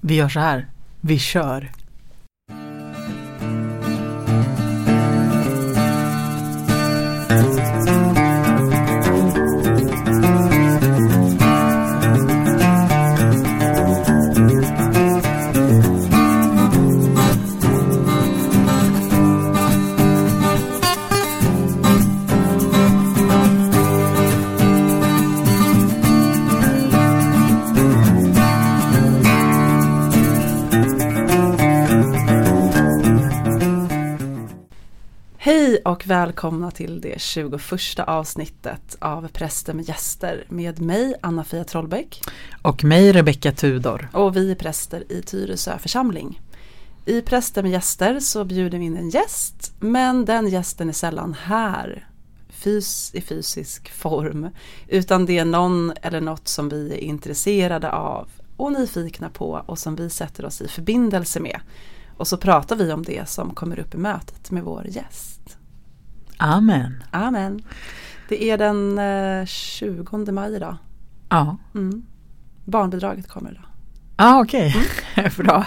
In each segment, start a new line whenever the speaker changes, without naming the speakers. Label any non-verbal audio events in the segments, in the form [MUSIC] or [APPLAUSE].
Vi gör så här. Vi kör.
Välkomna till det 21 avsnittet av Präster med gäster med mig Anna-Fia Trollbäck
Och mig Rebecka Tudor.
och vi är präster i Tyresö församling. I Präster med gäster så bjuder vi in en gäst men den gästen är sällan här fys i fysisk form utan det är någon eller något som vi är intresserade av och nyfikna på och som vi sätter oss i förbindelse med. Och så pratar vi om det som kommer upp i mötet med vår gäst.
Amen.
Amen. Det är den eh, 20 maj idag.
Ja,
Mm. Barnbidraget kommer idag.
ah, okej. [LAUGHS] Bra.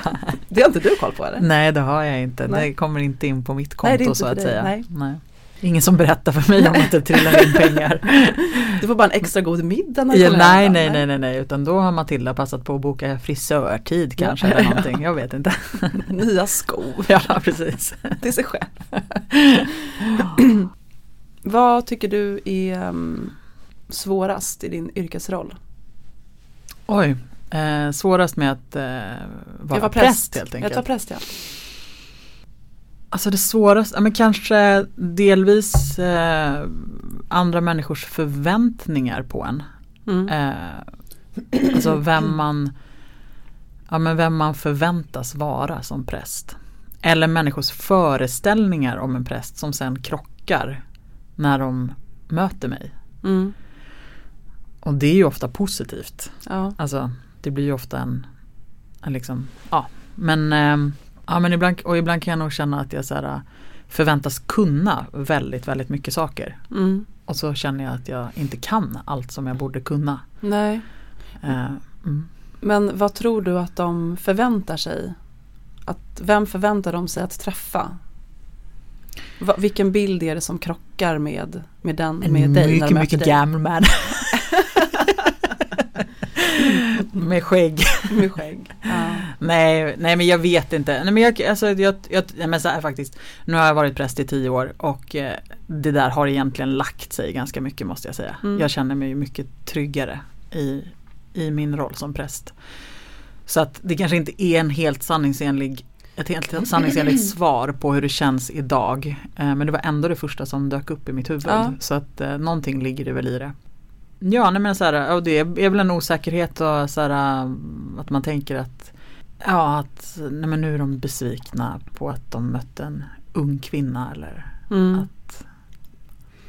Det har inte du koll på eller?
Nej det har jag inte.
Nej.
Det kommer inte in på mitt konto
Nej,
så att
dig.
säga.
Nej.
Ingen som berättar för mig om att det trillar in pengar. [LAUGHS]
Du får bara en extra god middag när
Ja, nej, nej, nej, nej, nej, utan då har Matilda passat på att boka frisörtid kanske eller någonting. Jag vet inte. [LAUGHS]
Nya skor [LAUGHS]
Ja, precis.
till sig själv. Vad tycker du är um, svårast i din yrkesroll?
Oj, eh, svårast med att eh, vara
Jag var
präst. helt enkelt.
Jag tar präst ja.
Alltså det svåraste, men kanske delvis eh, andra människors förväntningar på en.
Mm.
Eh, alltså vem man, ja, men vem man förväntas vara som präst. Eller människors föreställningar om en präst som sen krockar när de möter mig.
Mm.
Och det är ju ofta positivt.
Ja.
Alltså det blir ju ofta en, en liksom, ja. Men, eh, ja, men ibland, och ibland kan jag nog känna att jag så här, förväntas kunna väldigt, väldigt mycket saker.
Mm.
Och så känner jag att jag inte kan allt som jag borde kunna.
Nej.
Eh, mm.
Men vad tror du att de förväntar sig? Att, vem förväntar de sig att träffa? Va, vilken bild är det som krockar med, med, den, med dig?
mycket, mycket gammal man. [LAUGHS] Med skägg. [LAUGHS]
Med skägg. Ja.
Nej, nej men jag vet inte. Nej, men jag, alltså, jag, jag, nej, men så här faktiskt. Nu har jag varit präst i tio år och eh, det där har egentligen lagt sig ganska mycket måste jag säga.
Mm.
Jag känner mig mycket tryggare i, i min roll som präst. Så att det kanske inte är en helt sanningsenlig ett helt [CLEARS THROAT] sanningsenligt svar på hur det känns idag. Eh, men det var ändå det första som dök upp i mitt huvud.
Ja.
Så att eh, någonting ligger det väl i det. Ja, nej men så här, och det är väl en osäkerhet och så här, att man tänker att Ja, att nej men nu är de besvikna på att de mötte en ung kvinna eller
Mm.
att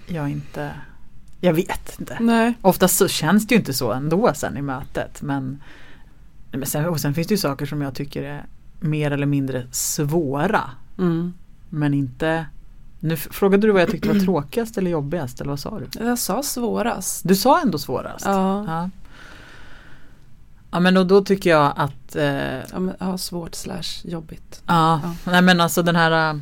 jag inte Jag vet inte.
Nej.
Oftast så känns det ju inte så ändå sen i mötet men, men sen, och sen finns det ju saker som jag tycker är mer eller mindre svåra
Mm.
men inte Nu frågade du vad jag tyckte var tråkigast eller jobbigast eller vad sa du?
Jag sa svårast.
Du sa ändå svårast.
Ja.
Ja, ja men och då tycker jag att eh,
Ja, men, ja, svårt slash jobbigt.
Ja,
Ja.
nej men alltså den här äh,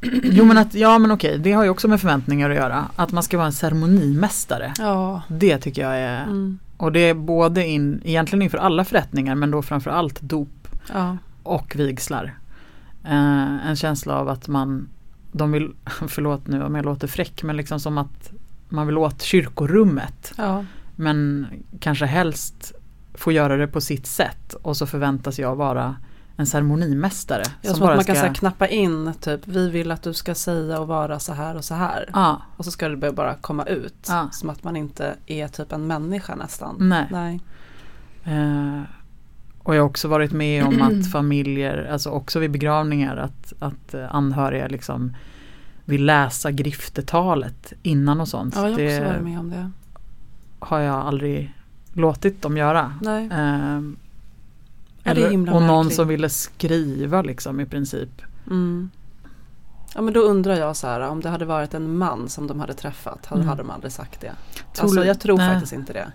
[CLEARS THROAT] Jo men att, ja men okej, det har ju också med förväntningar att göra. Att man ska vara en ceremonimästare.
Ja.
Det tycker jag är,
Mm.
och det är både in, egentligen inför alla förrättningar men då framförallt dop
Ja.
och vigslar. Eh, en känsla av att man, de vill, [LAUGHS] förlåt nu om jag låter fräck, men liksom som att man vill åt kyrkorummet.
Ja.
Men kanske helst få göra det på sitt sätt och så förväntas jag vara en ceremonimästare.
Jag tror att man kan så här, knappa in typ vi vill att du ska säga och vara så här och så här.
Ja,
Och så ska det bara- komma ut.
Ja.
Som att man inte är typ en människa nästan.
nej.
Nej.
Eh, och jag har också varit med om att familjer, alltså också vid begravningar, att, att anhöriga liksom vill läsa griftetalet innan och sånt.
Ja, jag har också
det
varit med om det.
har jag aldrig låtit dem göra.
Nej.
Eh,
är
eller, och någon som ville skriva liksom i princip.
Mm. Ja men då undrar jag så här om det hade varit en man som de hade träffat hade,
Mm.
hade de aldrig sagt det.
Tror
alltså jag tror
nej.
faktiskt inte det.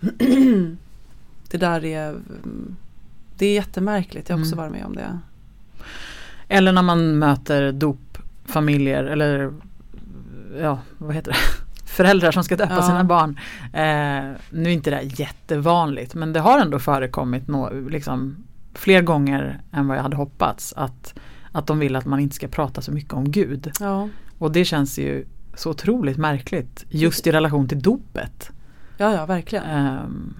[CLEARS THROAT] Det där är mm, Det är jättemärkligt, jag har också
Mm.
varit med om det.
Eller när man möter dopfamiljer eller ja, vad heter det? [LAUGHS] Föräldrar som ska döpa
Ja.
sina barn. Eh, nu är inte det här jättevanligt men det har ändå förekommit nå, liksom, fler gånger än vad jag hade hoppats. Att, att de vill att man inte ska prata så mycket om Gud.
Ja,
Och det känns ju så otroligt märkligt just i relation till dopet.
ja, ja verkligen.
Ehm,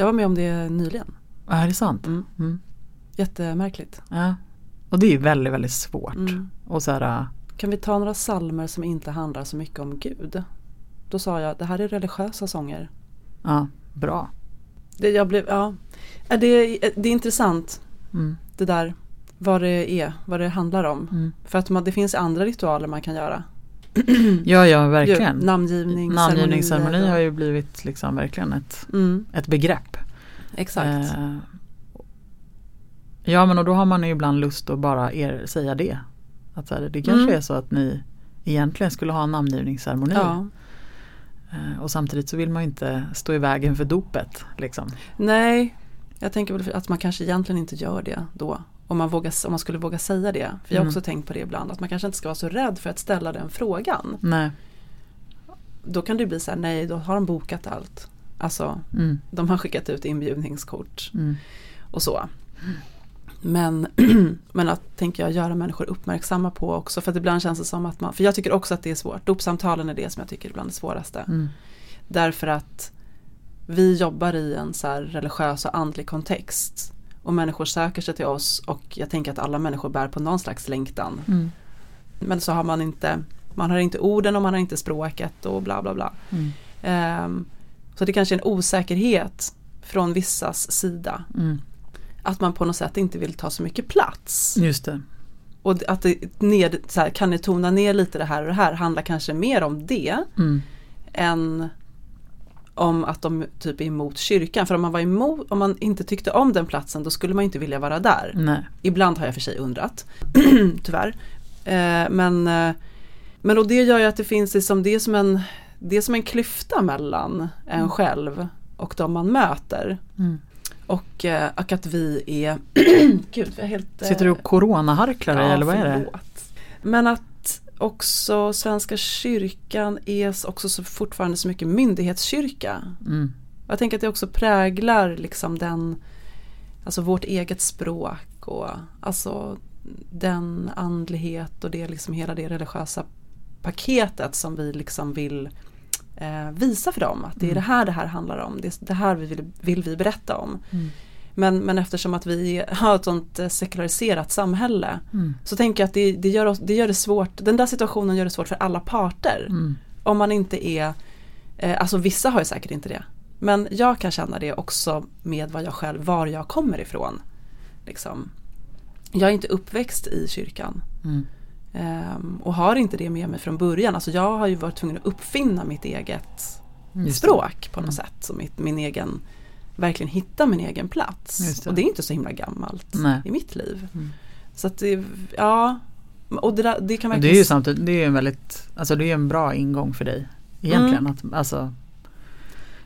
Jag var med om det nyligen.
är det sant?
Mm.
Mm.
Jättemärkligt.
Ja. Och det är ju väldigt, väldigt svårt.
Mm.
Och så här,
Kan vi ta några salmer som inte handlar så mycket om Gud? Då sa jag, det här är religiösa sånger.
ja, bra.
Det, jag blev, ja. Ja, Det, det är intressant
Mm.
det där vad det är, vad det handlar om.
Mm.
För att man, det finns andra ritualer man kan göra.
Ja, ja, verkligen.
namngivning,
Namngivningsceremoni
ceremonier
har ju blivit liksom verkligen ett,
Mm,
ett begrepp.
exakt.
Eh, ja men och då har man ju ibland lust att bara er, säga det. Att så här, det kanske
Mm.
är så att ni egentligen skulle ha en namngivningsceremoni.
ja.
Eh, och samtidigt så vill man ju inte stå i vägen för dopet. Liksom.
Nej, jag tänker väl att man kanske egentligen inte gör det då. Om man, vågar, om man skulle våga säga det. För jag har
Mm.
också tänkt på det ibland. Att man kanske inte ska vara så rädd för att ställa den frågan.
Nej.
Då kan det bli så här, nej då har de bokat allt. Alltså,
Mm.
de har skickat ut inbjudningskort
Mm.
och så. Men, [CLEARS THROAT] men att, tänker jag, göra människor uppmärksamma på också. För att ibland känns det som att man, för jag tycker också att det är svårt. Dopsamtalen är det som jag tycker är bland det svåraste.
Mm.
Därför att vi jobbar i en så religiös och andlig kontext. Och människor söker sig till oss och jag tänker att alla människor bär på någon slags längtan.
Mm.
Men så har man inte, man har inte orden och man har inte språket och bla bla bla.
Mm.
Ehm, så det kanske är en osäkerhet från vissas sida.
Mm.
Att man på något sätt inte vill ta så mycket plats.
Just det.
Och att det ned, så här, kan ni tona ner lite det här och det här handlar kanske mer om det
Mm.
än om att de typ är emot kyrkan. För om man var emot, om man inte tyckte om den platsen då skulle man inte vilja vara där.
Nej.
Ibland har jag för sig undrat, [CLEARS THROAT] tyvärr. Eh, men eh, men och det gör ju att det finns liksom, det är som en, det är som en klyfta mellan en själv och de man möter.
Mm.
Och, eh, och att vi är, [CLEARS THROAT] gud jag är helt...
Sitter du och coronaharklar dig
ja,
eller vad är det?
förlåt. Men att också Svenska kyrkan är också så fortfarande så mycket myndighetskyrka.
Mm.
Jag tänker att det också präglar liksom den, alltså vårt eget språk och alltså den andlighet och det liksom hela det religiösa paketet som vi liksom vill eh, visa för dem. Att det är
Mm.
det här det här handlar om. Det, det här vi vill, vill vi berätta om.
Mm.
Men, men eftersom att vi har ett sånt eh, sekulariserat samhälle
Mm.
så tänker jag att det, det, gör oss, det gör det svårt, den där situationen gör det svårt för alla parter.
Mm.
Om man inte är, eh, alltså vissa har ju säkert inte det. Men jag kan känna det också med vad jag själv, var jag kommer ifrån. Liksom. Jag är inte uppväxt i kyrkan.
Mm.
ehm, och har inte det med mig från början. Alltså jag har ju varit tvungen att uppfinna mitt eget
Just det.
språk på något
Mm.
sätt. Så mitt, min egen, verkligen hitta min egen plats.
Det.
Och det är inte så himla gammalt
Nej.
i mitt liv.
Mm.
Så att det, ja. Och det, där, det kan verkligen...
det är ju samtidigt, det är en väldigt, alltså det är en bra ingång för dig. Egentligen
Mm.
att, alltså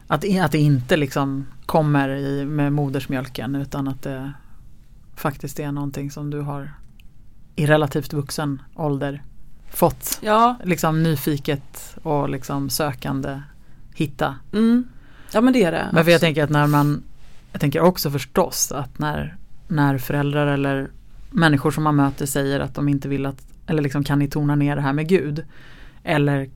att, att det inte liksom kommer i, med modersmjölken utan att det faktiskt är någonting som du har i relativt vuxen ålder fått
Ja,
liksom nyfiket och liksom sökande hitta.
mm. Ja men det är det.
Men för jag tänker att när man, jag tänker också förstås att när, när föräldrar eller människor som man möter säger att de inte vill att, eller liksom kan ni tona ner det här med Gud? Eller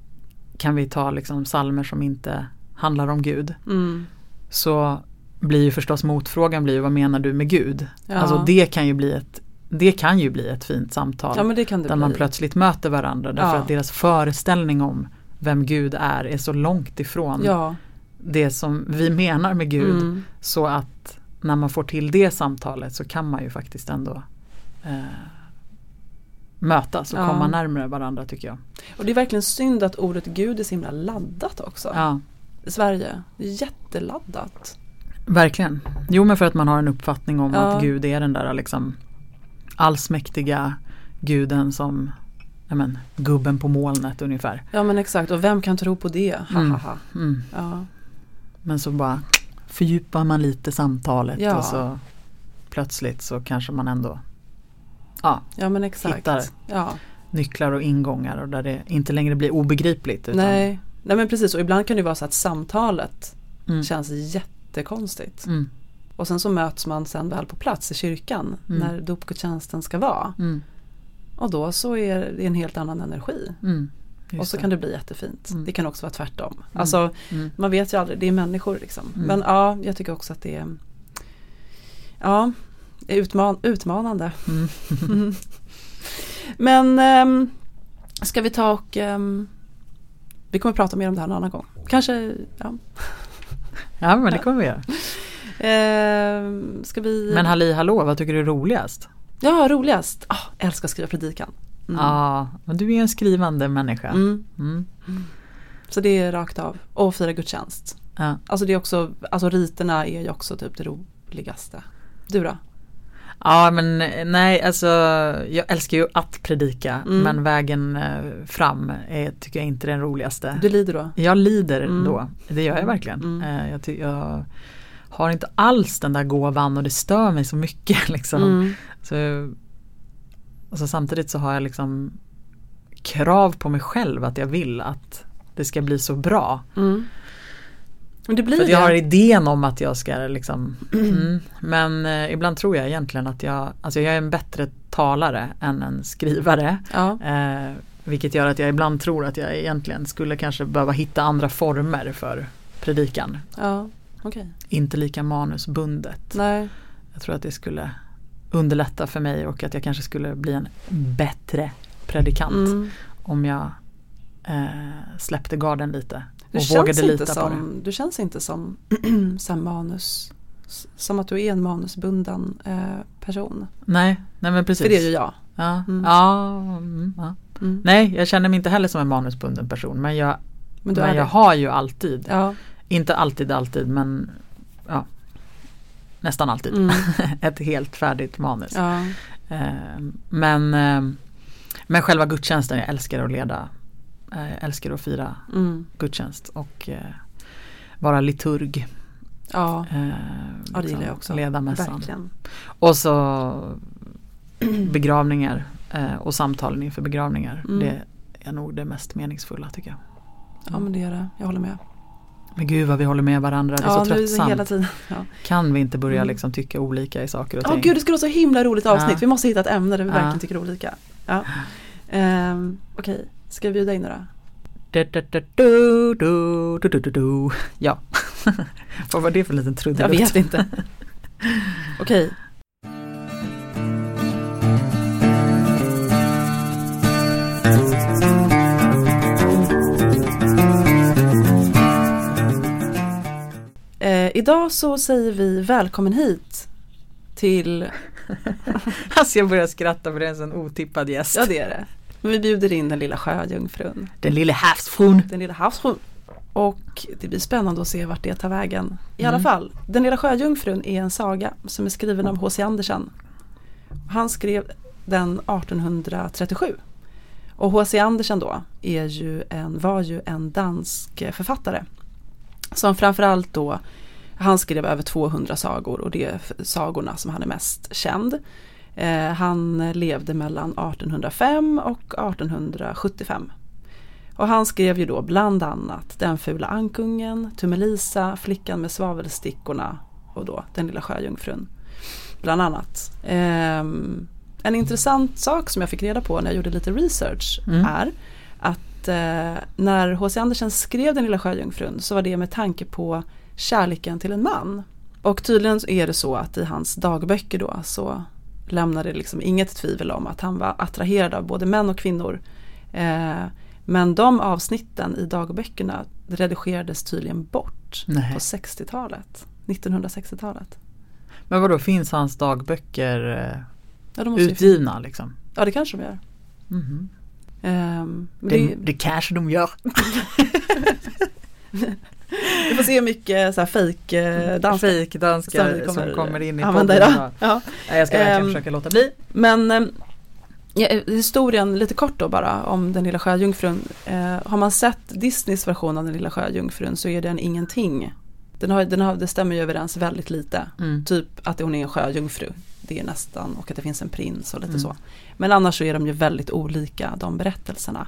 kan vi ta liksom salmer som inte handlar om Gud?
Mm.
Så blir ju förstås motfrågan blir vad menar du med Gud?
Ja.
Alltså det kan ju bli ett, det kan ju bli ett fint samtal.
Ja
där
bli.
man plötsligt möter varandra därför
Ja.
att deras föreställning om vem Gud är är så långt ifrån
Ja.
Det som vi menar med Gud.
Mm.
Så att när man får till det samtalet så kan man ju faktiskt ändå eh, mötas och
Ja.
komma närmare varandra tycker jag.
Och det är verkligen synd att ordet Gud är så himla laddat också.
Ja,
I Sverige. Jätteladdat.
verkligen. Jo men för att man har en uppfattning om
Ja.
att Gud är den där liksom allsmäktiga guden som men, gubben på molnet ungefär.
Ja men exakt. Och vem kan tro på det? Ha,
Mm.
ha, ha.
Mm.
Ja.
Men så bara fördjupar man lite samtalet
Ja.
och så plötsligt så kanske man ändå ja,
Ja men exakt.
Hittar.
Ja.
nycklar och ingångar och där det inte längre blir obegripligt. Utan,
Nej. Nej men precis och ibland kan det vara så att samtalet
Mm.
känns jättekonstigt.
Mm.
Och sen så möts man sen väl på plats i kyrkan
Mm.
när dopgudstjänsten ska vara.
Mm.
Och då så är det en helt annan energi.
Mm. Just
och så
det.
kan det bli jättefint.
Mm.
Det kan också vara tvärtom. Alltså
Mm.
man vet ju aldrig, det är människor liksom.
Mm.
Men ja, jag tycker också att det är Ja, utman utmanande.
Mm.
Mm. Men ehm, ska vi ta och ehm, vi kommer prata mer om det här någon annan gång. Kanske, ja.
Ja men det kommer vi göra. [LAUGHS]
Ehm, ska vi
Men halli hallå, vad tycker du är roligast?
Ja, roligast. Jag älskar att skriva predikan. Mm.
Ja, men du är en skrivande människa.
Mm.
Mm.
Så det är rakt av. Och fira gudstjänst.
Ja.
Alltså det är också, alltså riterna är ju också typ det roligaste. Du då?
ja men nej alltså jag älskar ju att predika
Mm.
men vägen eh, fram är, tycker jag inte är den roligaste.
Du lider då?
Jag lider
Mm.
då, det gör jag verkligen.
Mm.
Eh, Jag, jag har inte alls den där gåvan och det stör mig så mycket. [LAUGHS] Liksom.
Mm.
Så, alltså samtidigt så har jag liksom krav på mig själv att jag vill att det ska bli så bra.
Mm. Men det blir
För att
det.
jag har idén om att jag ska liksom mm. Men eh, ibland tror jag egentligen att jag, alltså jag är en bättre talare än en skrivare.
Ja.
Eh, vilket gör att jag ibland tror att jag egentligen skulle kanske behöva hitta andra former för predikan.
ja, okej.
Inte lika manusbundet.
Nej.
Jag tror att det skulle underlätta för mig och att jag kanske skulle bli en bättre predikant
Mm.
om jag eh, släppte garden lite
Du
och vågade
inte
lita på det.
som, du känns inte som, [CLEARS THROAT] som manus, som att du är en manusbunden eh, person.
Nej, nej men precis.
För det är ju jag.
Ja,
Mm.
ja, mm, ja.
Mm.
Nej, jag känner mig inte heller som en manusbunden person men jag,
Men
men jag
det.
har ju alltid,
Ja.
inte alltid alltid men ja, nästan alltid
Mm. [LAUGHS]
ett helt färdigt manus.
ja.
Eh, men, eh, men själva gudstjänsten, jag älskar att leda, eh, jag älskar att fira
Mm.
gudstjänst och eh, vara liturg.
Ja.
Eh,
ja, det gillar jag också.
Leda mässan.
Verkligen.
Och så [CLEARS THROAT] begravningar eh, och samtalen inför begravningar.
Mm.
Det är nog det mest meningsfulla tycker jag.
Ja men det är det, jag håller med.
Men gud vad vi håller med varandra, det är
ja,
så tröttsamt.
Hela tiden. Ja.
Kan vi inte börja
mm.
liksom tycka olika i saker och ting?
Ja, oh, gud det skulle vara så himla roligt avsnitt.
Ja.
Vi måste hitta ett ämne där vi verkligen tycker olika. Ja. Um, Okej, okay. ska vi bjuda in några?
Du. Ja, [LAUGHS] vad var det för liten trudelutt?
Jag vet inte. [LAUGHS] Okej, okay. Idag så säger vi välkommen hit till, [LAUGHS]
Alltså jag börjar skratta för det är en sån otippad gäst.
ja det är det, men vi bjuder in den lilla sjöjungfrun,
Den lille havsfrun.
den lilla havsfrun. Och det blir spännande att se vart det tar vägen. I
Mm.
alla fall, Den lilla sjöjungfrun är en saga som är skriven av H.C. Andersen. Han skrev den 1837. Och H.C. Andersen då är ju en, var ju en dansk författare. Som framförallt då, han skrev över 200 sagor och det är sagorna som han är mest känd. Eh, han levde mellan 1805 och 1875. Och han skrev ju då bland annat Den fula ankungen, Tummelisa, Flickan med svavelstickorna och då Den lilla sjöjungfrun. Bland annat. Ehm, en intressant sak som jag fick reda på när jag gjorde lite research
Mm.
är att eh, när H.C. Andersen skrev Den lilla sjöjungfrun så var det med tanke på kärleken till en man. Och tydligen är det så att i hans dagböcker då så lämnar det liksom inget tvivel om att han var attraherad av både män och kvinnor. Eh, men de avsnitten i dagböckerna redigerades tydligen bort
Nej.
på 60-talet. 1960-talet.
Men vadå, finns hans dagböcker eh,
Ja, måste ju-
utgivna liksom?
ja det kanske de gör.
Mhm.
Ehm, men
Det,
det,
det kanske de gör. [LAUGHS] [LAUGHS]
vi får se hur mycket så här fake eh, danska
Fejkdanskar
som
som
vi
kommer, in i podden.
idag. Ja.
Jag ska verkligen
Ehm,
försöka låta bli.
Men eh, ja, historien lite kort då bara om den lilla sjöjungfrun. Eh, har man sett Disneys version av den lilla sjöjungfrun så är den ingenting Den har, den har, det stämmer ju överens väldigt lite.
Mm.
Typ att hon är en sjöjungfru. Det är nästan och att det finns en prins och lite
Mm.
så. Men annars så är de ju väldigt olika de berättelserna.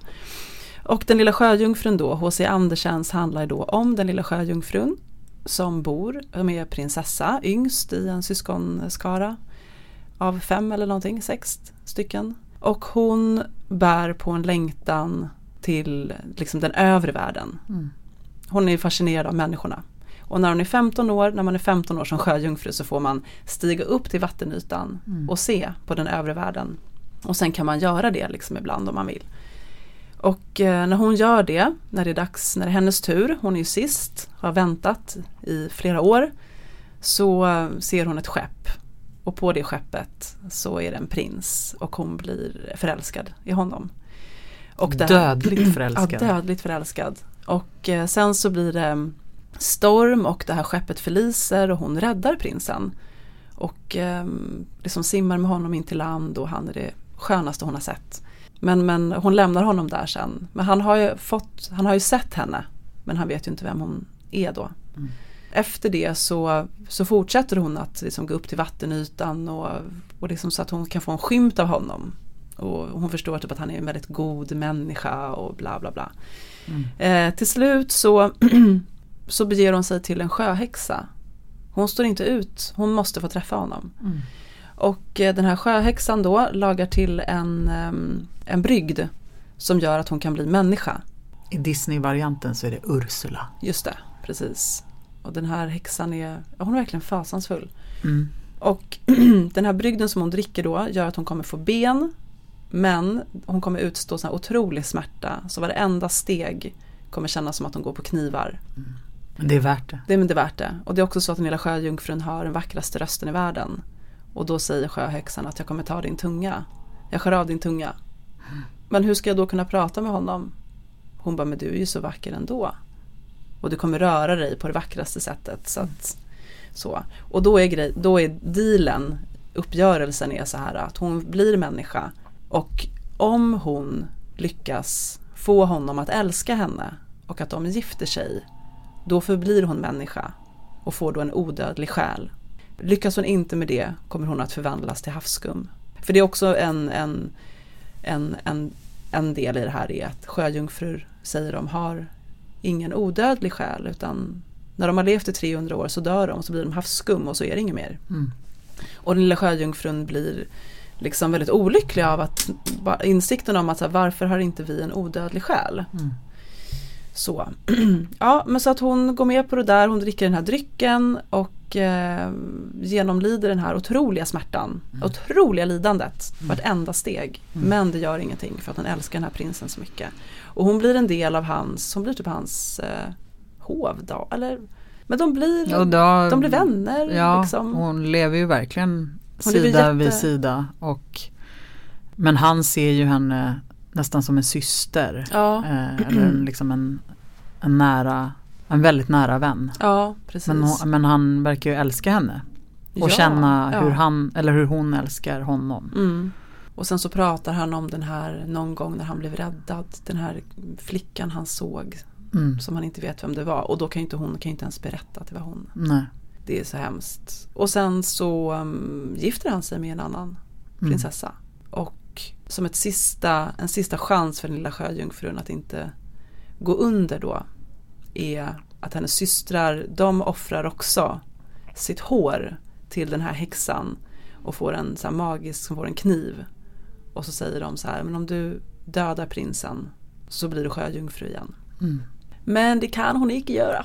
Och den lilla sjöjungfrun då, H.C. Andersens handlar då om den lilla sjöjungfrun som bor, som är prinsessa, yngst i en syskonskara av fem eller någonting, sex stycken. Och hon bär på en längtan till liksom den övre världen.
Mm.
Hon är fascinerad av människorna. Och när hon är 15 år, när man är 15 år som sjöjungfru så får man stiga upp till vattenytan
Mm.
och se på den övre världen. Och sen kan man göra det liksom ibland om man vill. Och eh, när hon gör det, när det är dags, när det är hennes tur, hon är ju sist, har väntat i flera år, så ser hon ett skepp. Och på det skeppet så är det en prins och hon blir förälskad i honom. Och här-
Dödligt [CLEARS THROAT] förälskad.
Ja, dödligt förälskad. Och eh, sen så blir det storm och det här skeppet förliser och hon räddar prinsen. Och eh, liksom simmar med honom in till land och han är det skönaste hon har sett. Men, men hon lämnar honom där sen. Men han har ju fått, han har ju sett henne. Men han vet ju inte vem hon är då.
Mm.
Efter det så, så fortsätter hon att liksom gå upp till vattenytan och, och liksom så att hon kan få en skymt av honom. Och hon förstår typ att han är en väldigt god människa och bla bla bla.
Mm.
Eh, till slut så, [CLEARS THROAT] så beger hon sig till en sjöhäxa. Hon står inte ut, hon måste få träffa honom.
Mm.
Och eh, den här sjöhäxan då lagar till en, ehm, en brygd som gör att hon kan bli människa.
I Disney-varianten så är det Ursula.
Just det, precis. Och den här häxan är, hon är verkligen fasansfull.
Mm.
Och [CLEARS THROAT] den här brygden som hon dricker då gör att hon kommer få ben. Men hon kommer utstå sån här otrolig smärta. Så varenda steg kommer kännas som att hon går på knivar.
Men det är värt det.
Det är men det är värt det. Och det är också så att den lilla sjöjungfrun har den vackraste rösten i världen. Och då säger sjöhäxan att jag kommer ta din tunga. Jag skär av din tunga. Men hur ska jag då kunna prata med honom? Hon bara, men du är ju så vacker ändå. Och du kommer röra dig på det vackraste sättet. Så att, så. Och då är, grej, då är dealen, uppgörelsen är så här att hon blir människa. Och om hon lyckas få honom att älska henne och att de gifter sig då förblir hon människa och får då en odödlig själ. Lyckas hon inte med det kommer hon att förvandlas till havsskum. För det är också en, en, en, en, en del i det här är att sjöjungfrur säger de har ingen odödlig själ utan när de har levt i 300 år så dör de och så blir de havsskum och så är det inget mer.
Mm.
Och den lilla sjöjungfrun blir liksom väldigt olycklig av att insikten om att så här, varför har inte vi en odödlig själ?
Mm.
Så. [CLEARS THROAT] Ja, men så att hon går med på det där, hon dricker den här drycken och eh, genomlider den här otroliga smärtan, otroliga lidandet, vartenda steg. Men det gör ingenting för att hon älskar den här prinsen så mycket. Och hon blir en del av hans, hon blir typ hans eh, hov då, eller men de blir,
Och då,
de blir vänner.
Ja,
liksom.
hon lever ju verkligen
Hon lever
sida
jätte-
vid sida. Och, men han ser ju henne nästan som en syster.
Ja,
Eh, eller en, liksom en, en nära, en väldigt nära vän.
ja, precis.
Men, hon, men han verkar ju älska henne. Och
Ja,
känna
ja.
hur han, eller hur hon älskar honom.
Mm. Och sen så pratar han om den här någon gång när han blev räddad. Den här flickan han såg
Mm.
som han inte vet vem det var. Och då kan ju inte hon kan inte ens berätta att det var hon.
Nej.
Det är så hemskt. Och sen så um, gifter han sig med en annan
Mm.
prinsessa. Och som ett sista, en sista chans för den lilla sjöjungfrun att inte gå under då är att hennes systrar, de offrar också sitt hår till den här häxan och får en så magisk, som får en kniv. Och så säger de så här, men om du dödar prinsen så blir du sjöjungfru igen.
Mm.
Men det kan hon inte göra.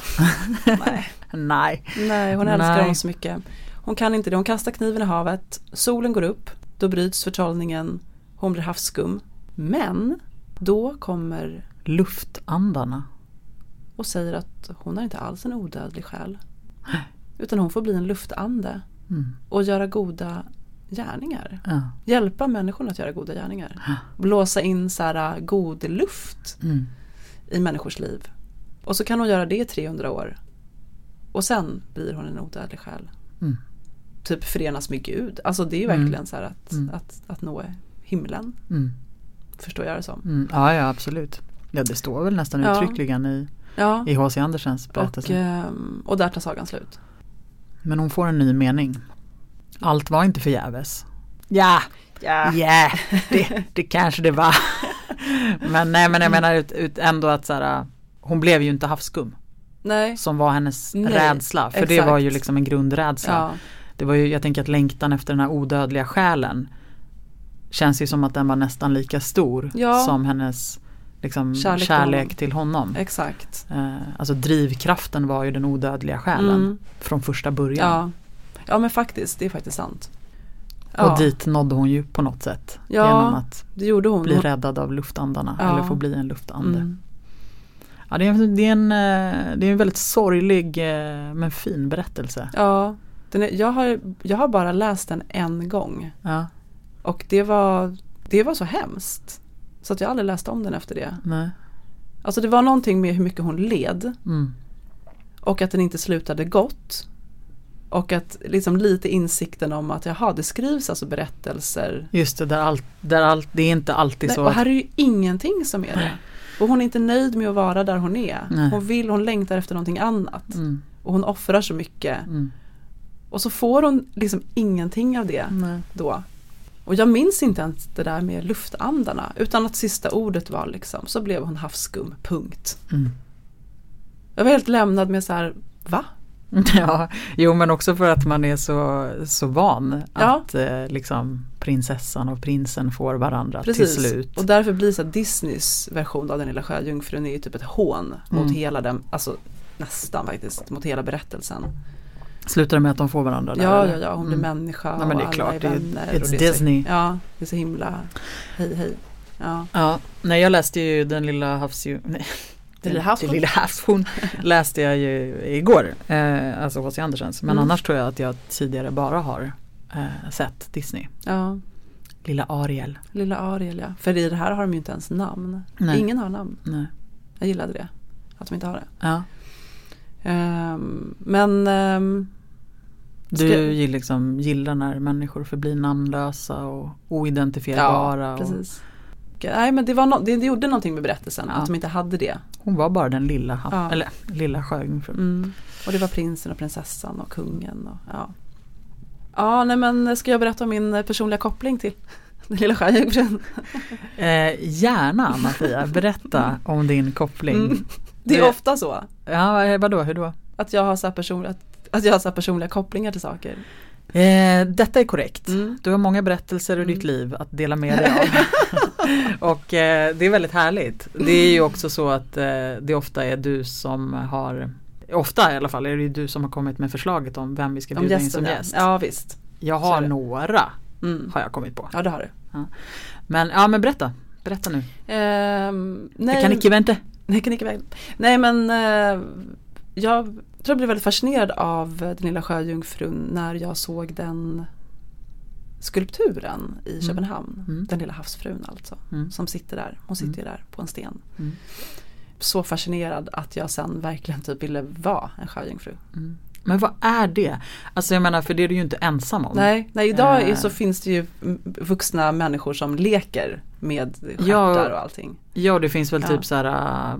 [LAUGHS] Nej.
Nej.
Nej, hon älskar
Nej.
honom så mycket. Hon kan inte det, hon kastar kniven i havet, solen går upp, då bryts förtrollningen, hon blir havsskum. Men då kommer
Luftandarna.
och säger att hon har inte alls en odödlig själ. Utan hon får bli en luftande
Mm.
och göra goda gärningar.
Ja.
Hjälpa människorna att göra goda gärningar. Blåsa in så här god luft
Mm.
i människors liv. Och så kan hon göra det i 300 år. Och sen blir hon en odödlig själ.
Mm.
Typ förenas med Gud. Alltså det är ju
Mm.
verkligen så här att,
Mm.
att, att nå himlen.
Mm.
Förstår jag det som.
Mm. Ja, ja absolut. Ja, det står väl nästan
Ja.
uttryckligen i
Ja,
i H.C. Andersens
och,
berättelse.
ehm, och där tar sagan slut.
Men hon får en ny mening. Allt var inte förgäves. Ja,
Ja.
ja det, det kanske det var. [LAUGHS] men nej men jag menar ut, ut ändå att så här, hon blev ju inte havsskum.
Nej.
Som var hennes
Nej,
rädsla. För det
exakt.
var ju liksom en grundrädsla.
Ja.
Det var ju, jag tänker att längtan efter den här odödliga själen känns ju som att den var nästan lika stor
Ja.
som hennes liksom,
Kärlek
kärlek,
till
honom.
Exakt.
Eh, alltså drivkraften var ju den odödliga själen
Mm.
från första början.
Ja. ja, men faktiskt, det är faktiskt sant.
Och dit nådde hon ju på något sätt.
Ja.
Genom att
det gjorde hon.
bli räddad av luftandarna.
Ja.
Eller få bli en luftande.
Mm.
Ja, det, är, en- det, är en, eh, det är en väldigt sorglig eh, men fin berättelse.
Ja, är, jag, har, jag har bara läst den en gång.
Ja,
Och det var, det var så hemskt. Så att jag aldrig läste om den efter det.
nej.
Alltså det var någonting med hur mycket hon led.
Mm.
Och att den inte slutade gott. Och att liksom lite insikten om att jaha, det skrivs alltså berättelser.
Just det, där allt, där allt, det är inte alltid
Nej,
så
och här är ju ingenting som är det. Och hon är inte nöjd med att vara där hon är.
Nej.
Hon vill, hon längtar efter någonting annat.
Mm,
Och hon offrar så mycket.
mm,
Och så får hon liksom ingenting av det
nej.
då. Och jag minns inte ens det där med luftandarna. Utan att sista ordet var liksom, så blev hon havsskum, punkt.
Mm.
Jag var helt lämnad med så här, va? [LAUGHS]
Ja, jo men också för att man är så, så van
Ja.
att eh, liksom prinsessan och prinsen får varandra till
Precis.
slut.
Och därför blir så Disneys version av den lilla sjöjungfrun är ju typ ett hån
Mm.
mot hela den, alltså nästan faktiskt, mot hela berättelsen.
Slutar det med att de får varandra? Där,
Ja, ja, ja, hon blir
Mm.
människa
Nej, men det är
och
klart,
alla är
det
vänner.
it's
och det är
Disney.
Så, ja, det är så himla, hej hej. Ja,
Ja, nej jag läste ju den lilla havsju... Nej. [LAUGHS]
Den lilla havshon.
Den lilla havshon läste jag ju igår, eh, alltså H.C. Andersens. Men
Mm.
annars tror jag att jag tidigare bara har eh, sett Disney.
ja,
Lilla Ariel.
lilla Ariel ja. För i det här har de ju inte ens namn.
Nej.
Ingen har namn.
Nej.
Jag gillade det, att de inte har det.
Ja.
Ehm, men ehm,
Du
Ska-
liksom, gillar när människor förblir namnlösa och oidentifierbara.
ja,
och
precis. Nej men det, var no- det, det gjorde någonting med berättelsen,
Ja.
att de inte hade det.
hon var bara den lilla,
Ja.
eller lilla sjöjungfrun.
Mm. Och det var prinsen och prinsessan och kungen. Och, ja. ja, nej men ska jag berätta om min eh, personliga koppling till [LAUGHS] den lilla sjöjungfrun? [LAUGHS]
Eh, gärna Anna-Fia, berätta om din koppling.
Mm. Det är
Det-
ofta så.
Ja, eh, vadå, hur då?
Att jag har så här personliga, att, att jag har så här personliga kopplingar till saker.
Eh, detta är korrekt.
Mm.
Du har många berättelser ur
Mm.
ditt liv att dela med dig av. [LAUGHS] och eh, det är väldigt härligt. Det är ju också så att eh, det ofta är du som har Ofta i alla fall är det du som har kommit med förslaget om vem vi ska bjuda in som
ja.
gäst.
Ja visst.
Jag har några
Mm.
har jag kommit på.
Ja det har du.
Men ja men berätta, berätta nu.
Ehm, nej,
Jag kan inte vänta.
Nej, kan inte väl. Nej men eh, jag tror jag blev väldigt fascinerad av den lilla sjöjungfrun när jag såg den skulpturen i Köpenhamn.
Mm.
Den lilla havsfrun alltså.
Mm.
Som sitter där. Hon sitter ju där på en sten.
Mm.
Så fascinerad att jag sen verkligen typ ville vara en sjöjungfru.
Mm. Men vad är det? Alltså jag menar för det är du ju inte ensam om.
Nej, nej idag
Eh.
så finns det ju mm, vuxna människor som leker med stjärtar
Ja.
och allting.
Ja det finns väl
Ja.
typ så här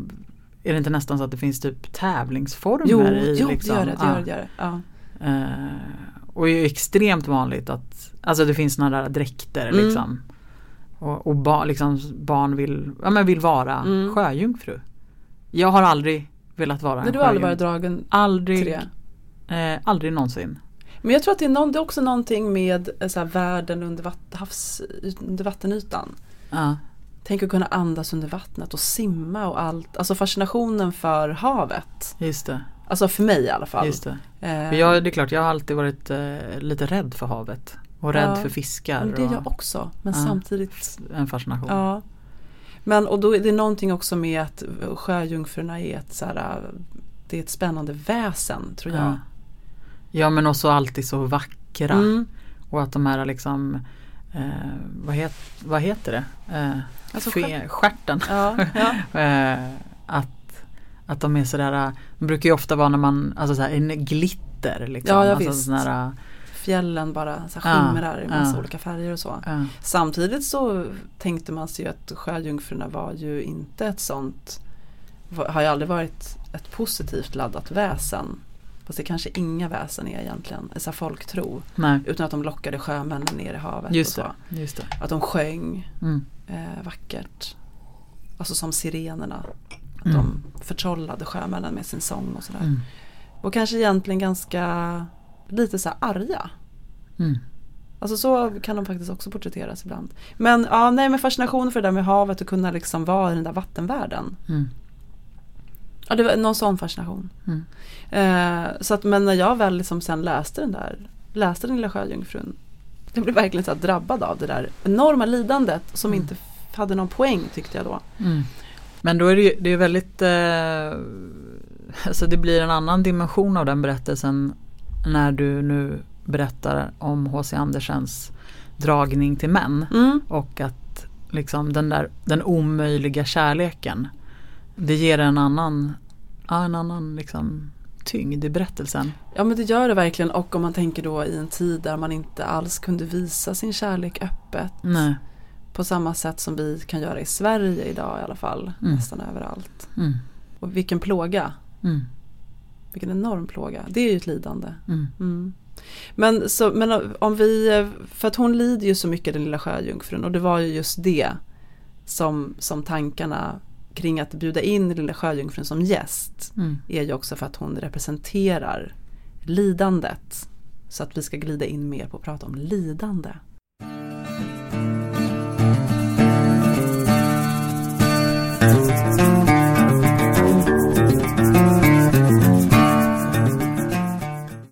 Är det inte nästan så att det finns typ tävlingsformer
Jo,
i
jo
liksom,
det gör det. det,
ja.
gör det, gör det. Ja.
Eh, och det är ju extremt vanligt att Alltså det finns sådana där dräkter
Mm.
liksom Och, och ba, liksom, barn vill, ja, men vill vara
Mm.
sjöjungfru Jag har aldrig velat vara
Men
en
du har aldrig varit dragen till
Aldrig,
det?
eh, aldrig någonsin
Men jag tror att det är, någon, det är också någonting med eh, så här, världen under, vatt, havs, under vattenytan.
ja.
Tänk att kunna andas under vattnet och simma och allt. Alltså fascinationen för havet.
Just det,
Alltså för mig i alla fall.
just det.
Eh,
För jag, det är klart, jag har alltid varit eh, lite rädd för havet Och rädd
Ja,
för fiskar
men det är
och
jag också. Men
Ja.
samtidigt.
en fascination
Ja. Men och då är det någonting också med att sjöjungfrurna är ett, så här, det är ett spännande väsen tror jag.
Ja. ja men också alltid så vackra
Mm.
och att de här liksom eh, vad, het, vad heter det? Eh,
Alltså
fe.
Ja, ja. [LAUGHS]
eh, att, att de är sådär, de brukar ju ofta vara när man, alltså såhär en glitter liksom.
Ja, ja,
alltså
visst.
sån där,
Fjällen bara så skimrar i massa olika färger och så. Samtidigt så tänkte man sig att sjöjungfrurna var ju inte ett sånt har ju aldrig varit ett positivt laddat väsen. Fast det kanske inga väsen är egentligen, så folktro.
Nej.
Utan att de lockade sjömännen ner i havet.
Just
och
det.
så.
Just det.
Att de sjöng
Mm.
eh, vackert. Alltså som sirenerna. Att
Mm.
de förtrollade sjömännen med sin sång och sådär.
Mm.
Och kanske egentligen ganska lite så här arga.
Mm.
Alltså så kan de faktiskt också porträtteras ibland. Men ja, nej men fascination för det där med havet och kunna liksom vara i den där vattenvärlden. Ja, det var någon sån fascination.
Mm.
Eh, så att, men när jag väl liksom sen läste den där, läste den lilla sjöjungfrun. Jag blev verkligen så drabbad av det där enorma lidandet som
Mm.
inte hade någon poäng tyckte jag då.
Mm. Men då är det ju det är väldigt, eh, alltså det blir en annan dimension av den berättelsen när du nu berättar om H.C. Andersens dragning till män
Mm.
och att liksom den där den omöjliga kärleken det ger en annan, en annan liksom tyngd i berättelsen.
Ja men det gör det verkligen och om man tänker då i en tid där man inte alls kunde visa sin kärlek öppet.
Nej.
På samma sätt som vi kan göra i Sverige idag i alla fall.
Mm.
Nästan överallt.
Mm.
Och vilken plåga.
Mm.
Vilken enorm plåga. Det är ju ett lidande.
Mm.
Mm. Men, så, men om vi, för att hon lider ju så mycket den lilla sjöjungfrun och det var ju just det som, som tankarna kring att bjuda in lilla sjöjungfrun som gäst
Mm.
är ju också för att hon representerar lidandet. Så att vi ska glida in mer på att prata om lidande.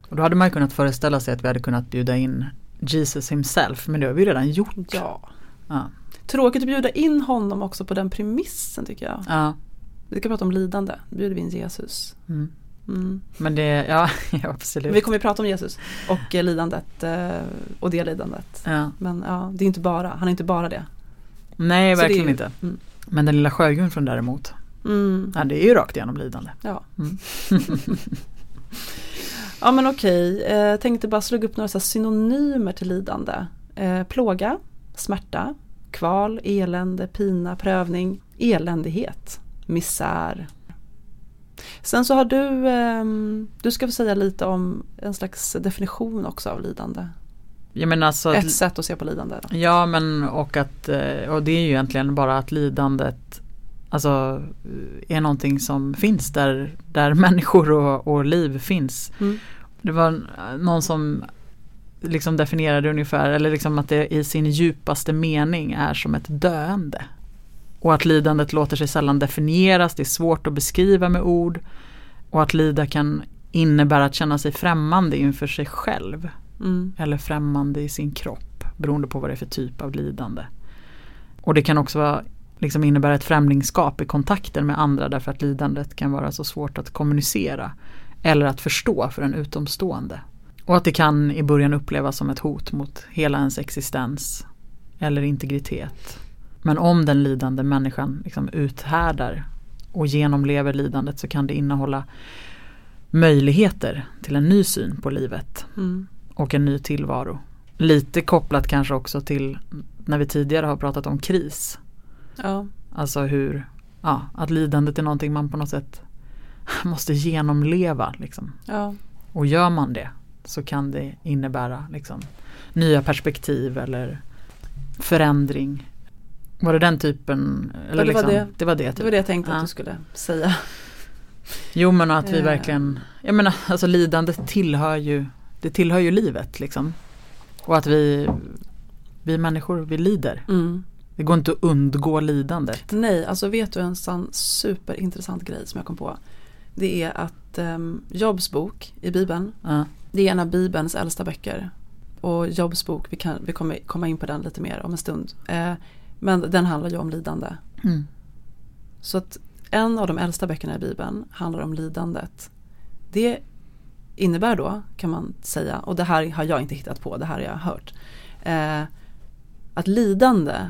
Och då hade man ju kunnat föreställa sig att vi hade kunnat bjuda in Jesus himself men det har vi ju redan gjort.
Ja.
Ja.
Tråkigt att bjuda in honom också på den premissen tycker jag.
Ja.
Vi ska prata om lidande, då bjuder vi in Jesus.
Mm.
Mm.
Men det, ja, [LAUGHS] ja absolut.
Vi kommer ju prata om Jesus och eh, lidandet eh, och det lidandet.
Ja.
Men ja, det är inte bara, han är inte bara det.
Nej
Så
verkligen
ju-
inte.
Mm.
Men den lilla sjöjungfrun däremot,
Mm.
ja, det är ju rakt igenom lidande.
Ja.
Mm. [LAUGHS]
ja men okej, eh, tänkte bara slå upp några synonymer till lidande. Eh, plåga, smärta, kval, elände, pina, prövning, eländighet, misär. Sen så har du, ehm, du ska få säga lite om en slags definition också av lidande.
Jag menar alltså,
Ett sätt att se på lidande. Då.
ja men och att, eh, och det är ju egentligen bara att lidandet Alltså är någonting som finns där, där [LAUGHS] människor och, och liv finns.
Mm.
Det var eh, någon som liksom definierade ungefär, eller liksom att det i sin djupaste mening är som ett döende. Och att lidandet låter sig sällan definieras, det är svårt att beskriva med ord. Och att lida kan innebära att känna sig främmande inför sig själv.
Mm.
Eller främmande i sin kropp, beroende på vad det är för typ av lidande. Och det kan också vara, liksom innebära ett främlingskap i kontakten med andra därför att lidandet kan vara så svårt att kommunicera. Eller att förstå för en utomstående. Och att det kan i början upplevas som ett hot mot hela ens existens eller integritet. Men om den lidande människan liksom uthärdar och genomlever lidandet så kan det innehålla möjligheter till en ny syn på livet
Mm.
och en ny tillvaro. Lite kopplat kanske också till när vi tidigare har pratat om kris.
Ja.
Alltså hur, ja, att lidandet är någonting man på något sätt [LAUGHS] måste genomleva. Liksom.
Ja.
Och gör man det så kan det innebära liksom, nya perspektiv eller förändring. Var det den typen? Eller
det var
liksom,
det.
det var det.
Det
Typ.
var det jag tänkte
Ja.
att du skulle säga.
Jo men att vi
Eh.
verkligen, jag menar alltså lidandet tillhör ju, det tillhör ju livet liksom. Och att vi, vi människor, vi lider.
Mm.
Det går inte att undgå lidandet.
Nej, alltså vet du en sån superintressant grej som jag kom på. Det är att um, Jobs bok i Bibeln,
Ja.
Det är en av Bibelns äldsta böcker. Och Jobs bok, vi, kan, vi kommer komma in på den lite mer om en stund. Eh, men den handlar ju om lidande.
Mm.
Så att en av de äldsta böckerna i Bibeln handlar om lidandet. Det innebär då, kan man säga, och det här har jag inte hittat på, det här har jag hört. Eh, att lidande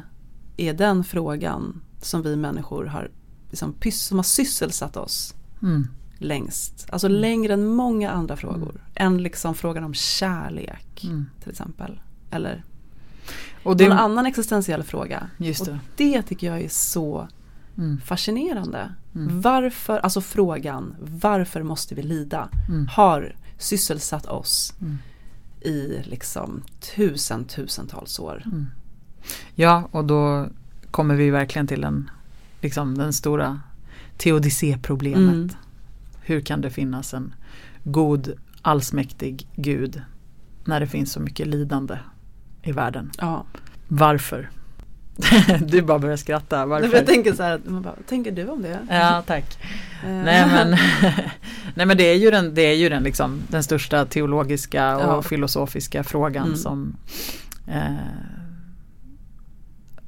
är den frågan som vi människor har, liksom, som har sysselsatt oss
Mm.
Längst. Alltså längre än många andra frågor. Än liksom frågan om kärlek
Mm.
till exempel. Eller
Och
någon
det,
annan existentiell fråga.
just
Och
det.
det tycker jag är så
Mm.
fascinerande.
Mm.
Varför, alltså frågan, varför måste vi lida?
Mm.
Har sysselsatt oss
Mm.
i liksom tusen, tusentals år.
Ja, och då kommer vi verkligen till en, liksom den stora teodicéproblemet. Hur kan det finnas en god, allsmäktig gud när det finns så mycket lidande i världen?
Ja.
Varför? [LAUGHS] du bara börjar skratta. Varför?
Jag tänker så här, man bara, tänker du om det?
Ja, tack. [LAUGHS]
Eh,
Nej men, [LAUGHS] nej, men det är ju den, det är ju den, liksom, den största teologiska och
Ja.
filosofiska frågan
Mm.
som eh,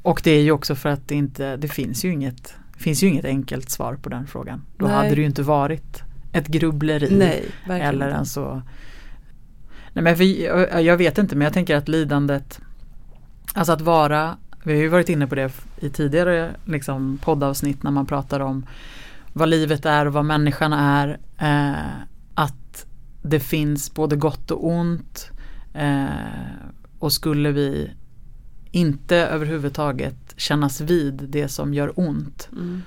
Och det är ju också för att det inte, det finns ju inget det finns ju inget enkelt svar på den frågan. Då
Nej.
hade det ju inte varit ett grubbleri.
Nej,
eller en så Nej men för, jag vet inte men jag tänker att lidandet Alltså att vara Vi har ju varit inne på det i tidigare liksom, poddavsnitt när man pratar om Vad livet är och vad människan är eh, Att det finns både gott och ont eh, Och skulle vi inte överhuvudtaget kännas vid det som gör ont
Mm.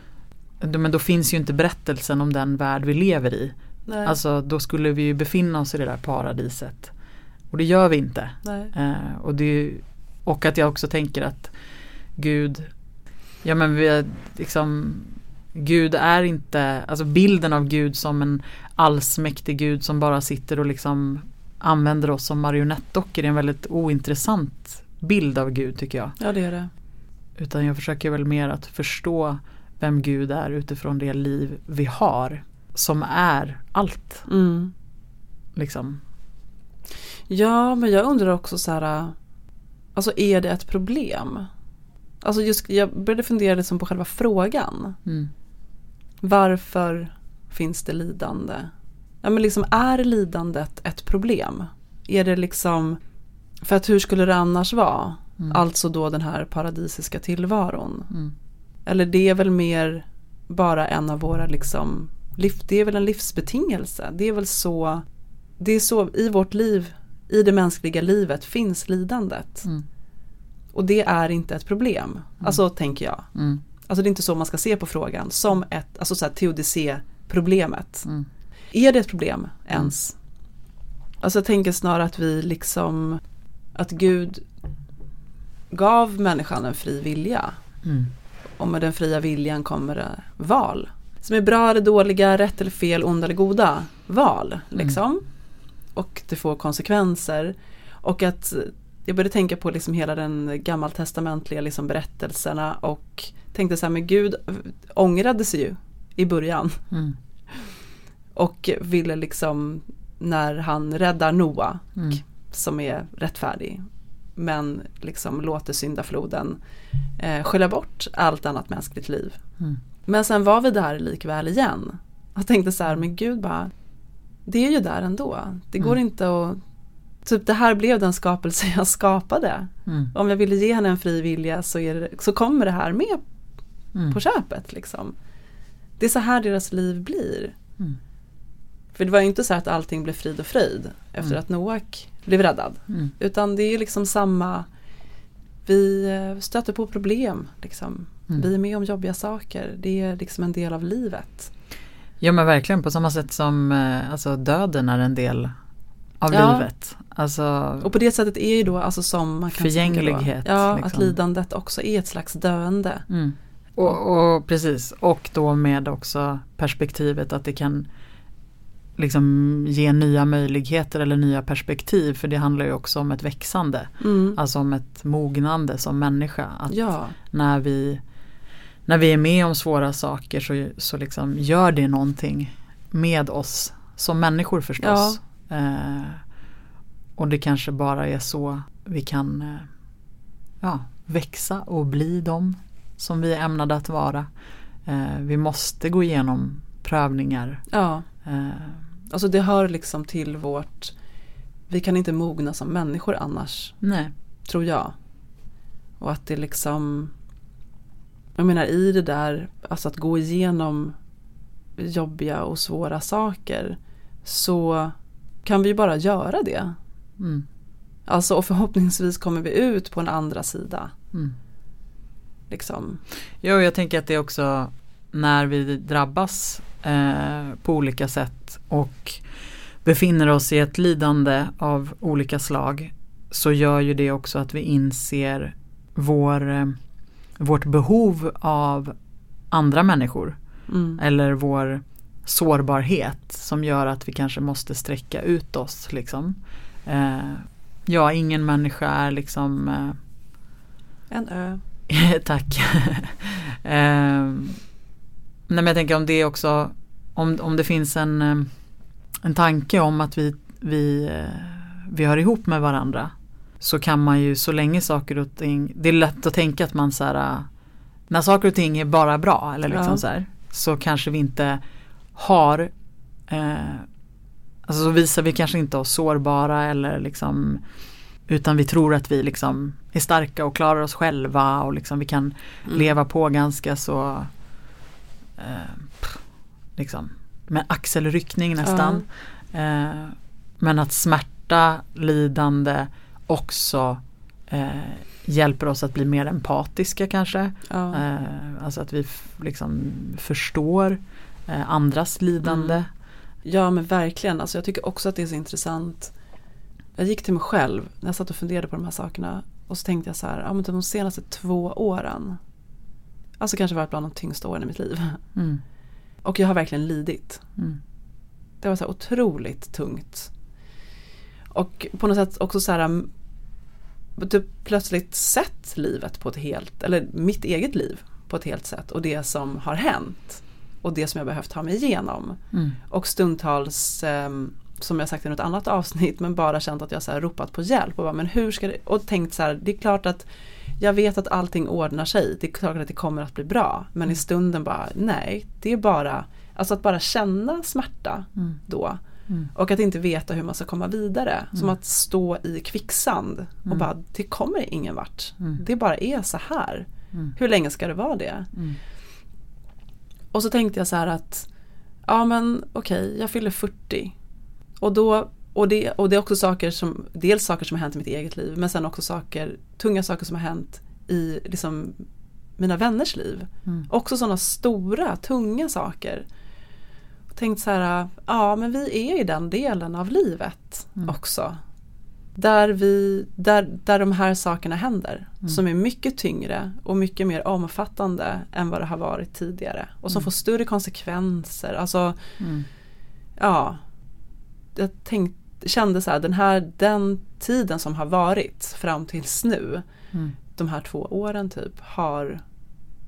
Men då finns ju inte berättelsen om den värld vi lever i
Nej,
Alltså då skulle vi ju befinna oss i det där paradiset. Och det gör vi inte. Eh, och, det och att jag också tänker att Gud, ja men vi är liksom Gud är inte, alltså bilden av Gud som en allsmäktig Gud som bara sitter och liksom använder oss som marionettdockor är en väldigt ointressant bild av Gud tycker jag.
Ja det är det.
Utan jag försöker väl mer att förstå vem Gud är utifrån det liv vi har. Som är allt.
Mm.
Liksom.
Ja men jag undrar också så här. Alltså är det ett problem? Alltså just, jag började fundera liksom på själva frågan.
Mm.
Varför finns det lidande? Ja men liksom är lidandet ett problem? Är det liksom, för att hur skulle det annars vara?
Mm.
Alltså då den här paradisiska tillvaron.
Mm.
Eller det är väl mer bara en av våra liksom, det är väl en livsbetingelse. Det är väl så, det är så i vårt liv, i det mänskliga livet finns lidandet.
Mm.
Och det är inte ett problem. Alltså tänker jag.
Mm.
Alltså det är inte så man ska se på frågan. Som ett, alltså så här teodicé-problemet.
Mm.
Är det ett problem ens? Alltså jag tänker snarare att vi liksom, att Gud gav människan en fri vilja.
Mm.
Och med den fria viljan kommer det val. Som är bra eller dåliga, rätt eller fel, onda eller goda val. Liksom. Och det får konsekvenser. Och att jag började tänka på liksom hela den gammaltestamentliga liksom berättelserna och tänkte så här, men Gud ångrade sig ju i början.
Mm.
Och ville liksom när han räddar Noa
Mm.
Som är rättfärdig. Men liksom låter syndafloden eh, skölja bort allt annat mänskligt liv.
Mm.
Men sen var vi där likväl igen. Jag tänkte så här, men gud bara, det är ju där ändå. Det går
Mm.
inte att, typ det här blev den skapelse [LAUGHS] jag skapade.
Mm.
Om jag ville ge henne en fri vilja så, är det, så kommer det här med
Mm.
på köpet. Liksom. Det är så här deras liv blir.
Mm.
För det var ju inte så att allting blev frid och fröjd efter att Noak blev räddad.
Mm.
Utan det är liksom samma, vi eh, stöter på problem. Liksom.
Mm.
Vi är med om jobbiga saker. Det är liksom en del av livet.
Ja men verkligen på samma sätt som eh, alltså, döden är en del av
Ja.
livet. Alltså,
Och på det sättet är ju då alltså som man kan
Förgänglighet,
då, Ja, att
liksom.
lidandet också är ett slags döende.
mm. och, och precis, och då med också perspektivet att det kan liksom ge nya möjligheter eller nya perspektiv. För det handlar ju också om ett växande.
Mm.
Alltså om ett mognande som människa. Att
Ja,
när, vi, när vi är med om svåra saker så, så liksom gör det någonting med oss som människor förstås. Eh, och det kanske bara är så vi kan eh, ja, växa och bli de som vi är ämnade att vara. Eh, vi måste gå igenom prövningar.
ja. Alltså det hör liksom till vårt, vi kan inte mogna som människor annars,
nej.
tror jag. Och att det liksom, jag menar i det där, alltså att gå igenom jobbiga och svåra saker så kan vi bara göra det.
Mm,
Alltså och förhoppningsvis kommer vi ut på en andra sida.
mm,
liksom.
Jo, jag tänker att det är också när vi drabbas eh, på olika sätt och befinner oss i ett lidande av olika slag så gör ju det också att vi inser vår, eh, vårt behov av andra människor.
Mm.
Eller vår sårbarhet som gör att vi kanske måste sträcka ut oss. Liksom. Eh, ja, ingen människa är liksom eh,
En ö. [LAUGHS]
Tack. [LAUGHS] eh, nej men jag tänker om det också om, om det finns en, eh, en tanke om att vi, vi, eh, vi hör ihop med varandra så kan man ju så länge saker och ting, det är lätt att tänka att man så här, eh, när saker och ting är bara bra eller liksom
Ja.
så här, så kanske vi inte har eh, alltså så visar vi kanske inte oss sårbara eller liksom utan vi tror att vi liksom är starka och klarar oss själva och liksom vi kan
Mm.
leva på ganska så eh, liksom med axelryckning nästan. Eh, men att smärta, lidande också eh, hjälper oss att bli mer empatiska kanske.
Ja.
Eh, alltså att vi liksom förstår eh, andras lidande.
Mm. Ja men verkligen, alltså jag tycker också att det är så intressant. Jag gick till mig själv när jag satt och funderade på de här sakerna. Och så tänkte jag så här, ja men typ de senaste två åren. Alltså kanske varit bland de tyngsta åren i mitt liv.
Mm,
Och jag har verkligen lidit.
mm,
Det var så otroligt tungt. Och på något sätt också så här um, typ plötsligt sett livet på ett helt, eller mitt eget liv på ett helt sätt och det som har hänt. Och det som jag behövt ta mig igenom.
mm,
Och stundtals, ehm, som jag sagt i något annat avsnitt, men bara känt att jag så ropat på hjälp och bara, men hur ska det, och tänkt så här, det är klart att jag vet att allting ordnar sig, det är klart att det kommer att bli bra, men i stunden bara, nej, det är bara, alltså att bara känna smärta
mm,
då
mm.
och att inte veta hur man ska komma vidare, som
Mm.
att stå i kvicksand och
Mm.
bara, det kommer ingen vart,
Mm.
det bara är så här.
Mm.
Hur länge ska det vara det?
Mm.
Och så tänkte jag så här att ja men okej, jag fyller 40. Och, då, och, det, och det är också saker som, dels saker som har hänt i mitt eget liv men sen också saker, tunga saker som har hänt i liksom, mina vänners liv.
Mm.
Också sådana stora, tunga saker. Och tänkt så här, ja men vi är i den delen av livet
Mm.
också. Där, vi, där, där de här sakerna händer.
Mm.
Som är mycket tyngre och mycket mer omfattande än vad det har varit tidigare. Och som
Mm.
får större konsekvenser. Alltså,
Mm.
ja. Jag tänkte, kände så här, den här, den tiden som har varit fram tills nu.
Mm.
De här två åren typ har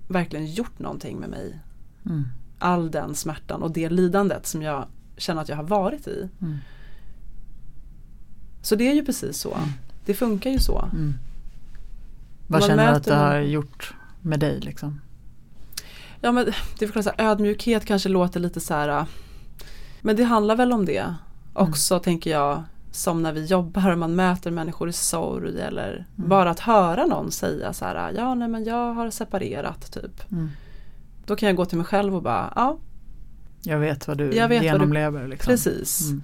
verkligen gjort någonting med mig.
Mm.
All den smärtan och det lidandet som jag känner att jag har varit i.
Mm.
Så det är ju precis så.
Mm.
Det funkar ju så.
Mm. Vad
Man
känner du att det har gjort med dig liksom?
Ja men det är så här, ödmjukhet kanske låter lite så här. äh, Men det handlar väl om det. Också tänker jag som när vi jobbar och man möter människor i sorg eller
Mm.
bara att höra någon säga så här. Ja nej men jag har separerat typ.
Mm.
Då kan jag gå till mig själv och bara ja
Jag vet vad du
vet vad du-
genomlever. liksom.
precis.
Mm.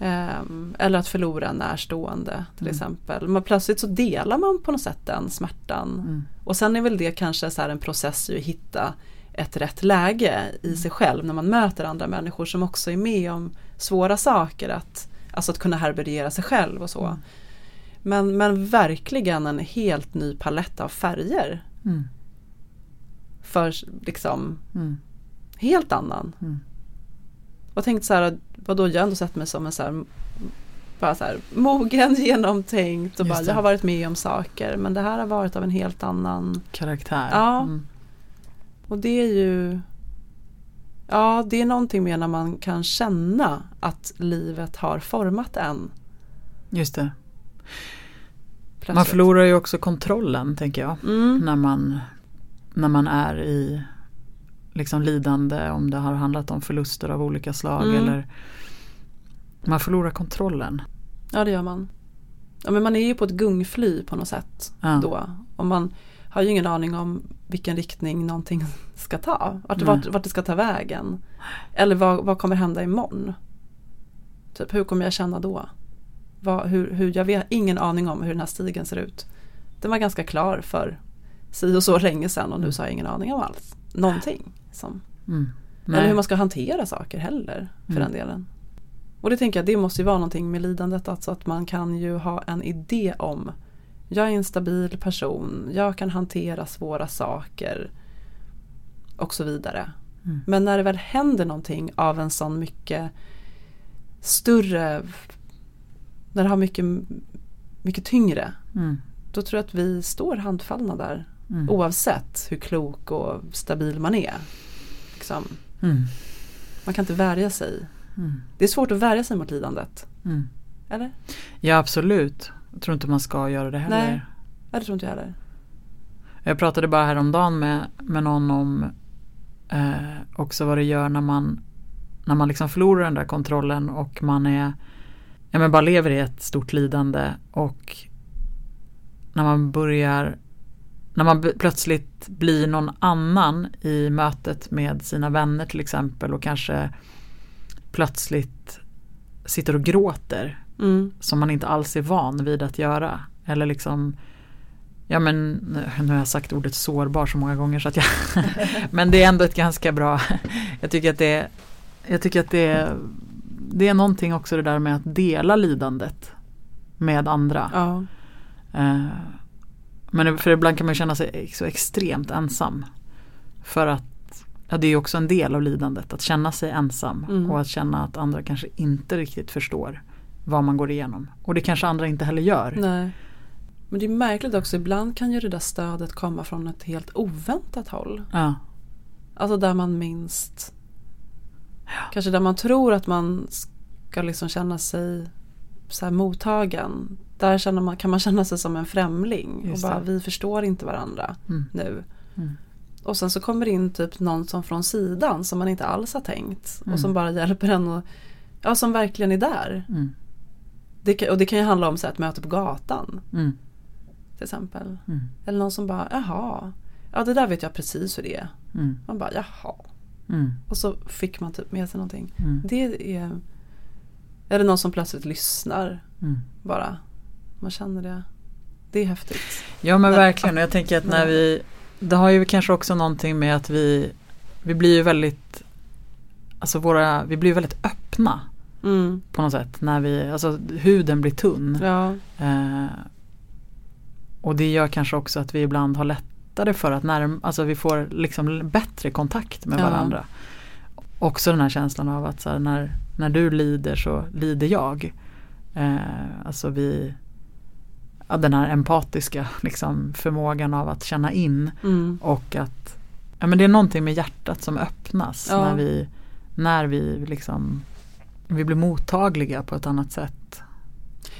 Ehm, eller att förlora en närstående till
Mm.
exempel. Men plötsligt så delar man på något sätt den smärtan.
Mm.
Och sen är väl det kanske så en process att hitta ett rätt läge i sig själv när man möter andra människor som också är med om svåra saker. Att, alltså att kunna härbärgera sig själv och så.
Mm.
Men, men verkligen en helt ny palett av färger.
Mm.
För liksom
Mm.
helt annan.
Mm.
Och tänkt så här, vadå jag har ändå sett mig som en så här, bara så här mogen, [LAUGHS] genomtänkt och
Just
bara
det.
jag har varit med om saker men det här har varit av en helt annan
Karaktär.
Ja.
Mm.
Och det är ju Ja, det är någonting mer när man kan känna att livet har format en.
Just det.
plötsligt.
Man förlorar ju också kontrollen tänker jag.
Mm.
När man, när man är i liksom lidande om det har handlat om förluster av olika slag
Mm.
eller man förlorar kontrollen.
Ja, det gör man. Ja, men man är ju på ett gungfly på något sätt
Ja.
då. Och man har ju ingen aning om vilken riktning någonting [LAUGHS] ska ta. Vart,
Nej.
vart, vart det ska ta vägen. Eller vad, vad kommer hända imorgon? Typ hur kommer jag känna då? Vad, hur, hur, jag har ingen aning om hur den här stigen ser ut. Den var ganska klar för si och så länge sedan och nu så har jag ingen aning om alls. Någonting. Som,
Mm.
eller hur man ska hantera saker heller för
Mm.
den delen. Och det tänker jag, det måste ju vara någonting med lidandet, alltså att man kan ju ha en idé om jag är en stabil person, jag kan hantera svåra saker och så vidare.
Mm.
Men när det väl händer någonting av en sån mycket större, när det har mycket, mycket tyngre,
Mm.
då tror jag att vi står handfallna där.
Mm.
Oavsett hur klok och stabil man är. Liksom,
Mm.
man kan inte värja sig.
Mm.
Det är svårt att värja sig mot lidandet.
Mm.
Eller?
Ja absolut. Jag tror inte man ska göra det heller.
Nej. Det tror inte jag heller.
Jag pratade bara häromdagen med, med någon om eh, också vad det gör när man när man liksom förlorar den där kontrollen och man är ja, men bara lever i ett stort lidande och när man börjar när man plötsligt blir någon annan i mötet med sina vänner till exempel och kanske plötsligt sitter och gråter
Mm.
som man inte alls är van vid att göra. Eller liksom Ja men nu har jag sagt ordet sårbar så många gånger så att jag [LAUGHS] Men det är ändå ett ganska bra [LAUGHS] Jag tycker att det är Jag tycker att det är Det är någonting också det där med att dela lidandet Med andra
Ja.
Eh, Men för ibland kan man känna sig så extremt ensam För att Ja det är också en del av lidandet att känna sig ensam
Mm.
och att känna att andra kanske inte riktigt förstår vad man går igenom. Och det kanske andra inte heller gör.
Nej. Men det är märkligt också, ibland kan ju det där stödet komma från ett helt oväntat håll.
Ja.
Alltså där man minst Kanske där man tror att man ska liksom känna sig så här mottagen. Där känner man, kan man känna sig som en främling.
Just
och bara
det.
vi förstår inte varandra
Mm.
nu.
Mm.
Och sen så kommer det in typ någon som från sidan som man inte alls har tänkt.
Mm.
Och som bara hjälper en och Ja som verkligen är där. Det och det kan ju handla om så här, ett möte på gatan
Mm.
till exempel.
Mm.
Eller någon som bara jaha. Ja det där vet jag precis hur det är.
Mm.
Man bara jaha.
Mm.
Och så fick man typ med sig någonting.
Mm.
Det är Eller någon som plötsligt lyssnar
Mm.
bara. Man känner det. Det är häftigt.
Ja men verkligen. Och Jag tänker att när vi Det har ju kanske också någonting med att vi Vi blir ju väldigt Alltså våra Vi blir väldigt öppna
Mm.
på något sätt. När vi Alltså huden blir tunn.
Ja.
Eh, och det gör kanske också att vi ibland har lättare för att närma, alltså vi får liksom bättre kontakt med
Ja.
varandra. Också den här känslan av att här, när, när du lider så lider jag. Eh, alltså vi, ja, den här empatiska liksom, förmågan av att känna in
Mm.
och att ja, men det är någonting med hjärtat som öppnas
Ja.
när vi, när vi liksom vi blir mottagliga på ett annat sätt.